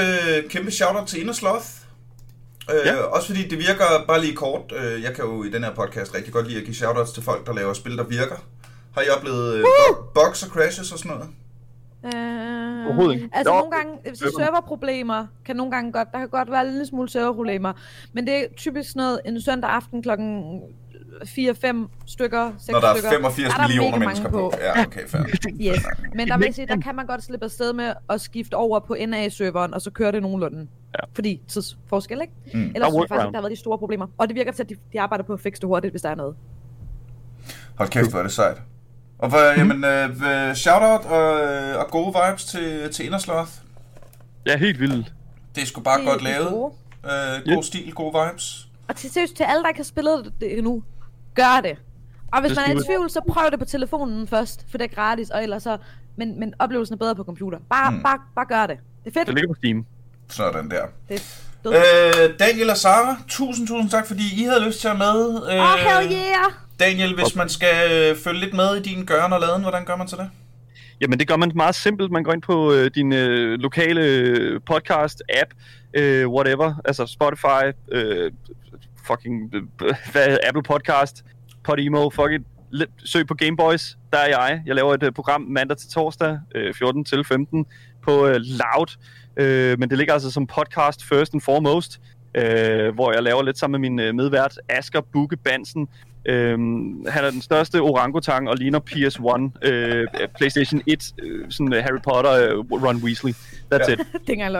kæmpe shout-out til Indersloth. Øh, Ja. Også fordi det virker bare lige kort. Øh, jeg kan jo i den her podcast rigtig godt lide at give shoutouts til folk, der laver spil, der virker. Har I oplevet øh, bug- bugs og crashes og sådan noget? Uh, Overhovedet ikke. Altså Jo, nogle gange, hvis server. serverproblemer kan nogle gange godt, der kan godt være en lille smule serverproblemer, men det er typisk sådan noget en søndag aften klokken 4-5 stykker, 6 Når der er stykker. 85 er der millioner mennesker mange på. Ja, okay, fair. Yes. Men der vil jeg sige, der kan man godt slippe afsted med at skifte over på NA-serveren, og så kører det nogenlunde. Ja. Fordi tidsforskel, ikke? Mm. Ellers Der er synes jeg faktisk der har været de store problemer. Og det virker til, at de, de arbejder på at fikse det hurtigt, hvis der er noget. Hold kæft, hvor er det sejt. Og hvor, jamen, øh, shout-out og, øh, og gode vibes til, til Indersloth. Ja, helt vildt. Det er sgu bare Det- godt lavet. gode. Øh, god stil, gode vibes. Og til seriøst, til alle, der ikke har spillet det endnu, gør det. Og hvis Det man er i tvivl, så prøv det på telefonen først, for det er gratis, og ellers så... Men, men oplevelsen er bedre på computer. Bare, Mm. bare, bare gør det. Det er fedt. Det ligger på Steam. Sådan der. Det. Øh, Daniel og Sara, tusind, tusind tak, fordi I havde lyst til at være med. Øh, Åh, oh, hell yeah! Daniel, hvis man skal øh, følge lidt med i din gøren og laden, hvordan gør man til det? Jamen, det gør man meget simpelt. Man går ind på øh, din øh, lokale øh, podcast-app, øh, whatever, altså Spotify, øh, fucking, øh, hvad, Apple Podcast, Podimo, fuck it. Søg på Gameboys, der er jeg. Jeg laver et øh, program mandag til torsdag, øh, 14 til 15, på øh, Loud. Øh, men det ligger altså som podcast first and foremost, øh, hvor jeg laver lidt sammen med min øh, medvært, Asger Bukke Bansen, han er den største orangutang og ligner PS1, øh, PlayStation 1, øh, sådan øh, Harry Potter, øh, Ron Weasley. That's Ja. it. det er ikke engang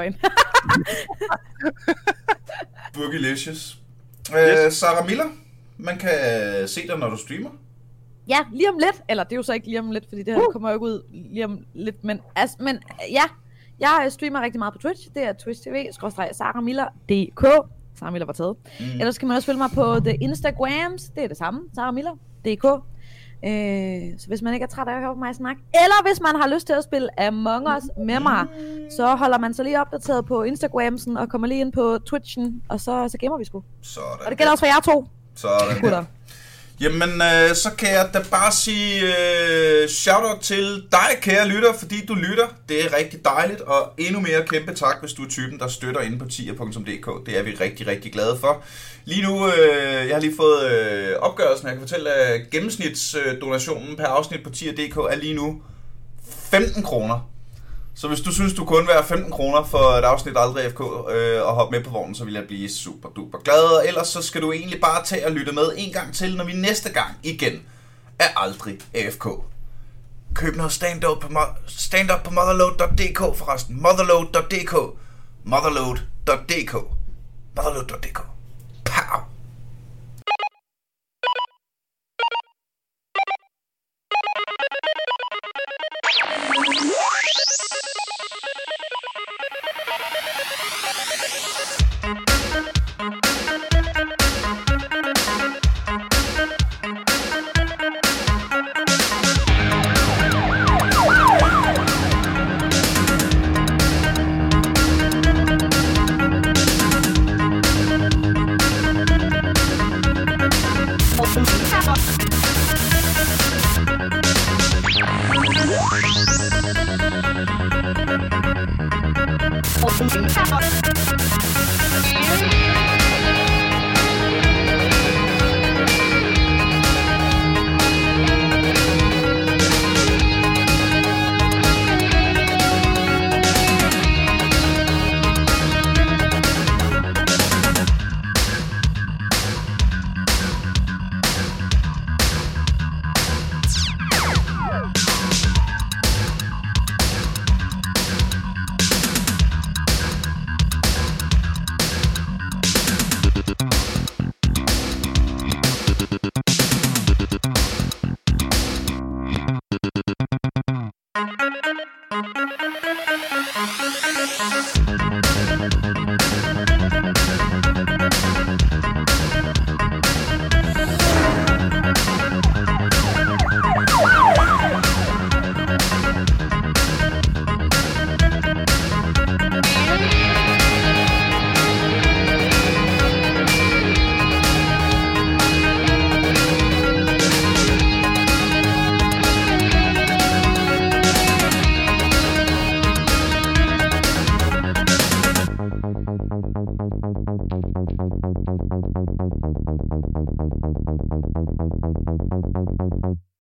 Øh, Yes. Sara Miller, man kan se dig, når du streamer. ja, lige om lidt. Eller det er jo så ikke lige om lidt, fordi det her Uh. kommer jo ikke ud lige om lidt. Men, altså, men ja, jeg streamer rigtig meget på Twitch. Det er Twitch TV, saramiller.dk. Sara Miller var taget. Mm. Ellers kan man også følge mig på The Instagrams. Det er det samme. Sara Miller.dk. Øh, så hvis man ikke er træt af at høre på mig snakke, eller hvis man har lyst til at spille Among Us med mig, så holder man sig lige opdateret på Instagramsen og kommer lige ind på Twitchen, og så, så gemmer vi sgu. Sådan. Og det gælder også for jer to, Sådan gutter. Jamen, øh, så kan jeg da bare sige øh, shout-out til dig, kære lytter, fordi du lytter. Det er rigtig dejligt, og endnu mere kæmpe tak, hvis du er typen, der støtter inde på tier.dk. Det er vi rigtig, rigtig glade for. Lige nu, øh, jeg har lige fået øh, opgørelsen, jeg kan fortælle, at gennemsnitsdonationen per afsnit på tier.dk er lige nu 15 kroner. Så hvis du synes, du kunne være 15 kroner for et afsnit Aldrig FK øh, og hoppe med på vognen, så vil jeg blive super duper glad. Og ellers så skal du egentlig bare tage og lytte med en gang til, når vi næste gang igen er Aldrig AFK. Køb noget stand-up på, mo- stand-up på motherload.dk forresten. Motherload.dk Motherload.dk Motherload.dk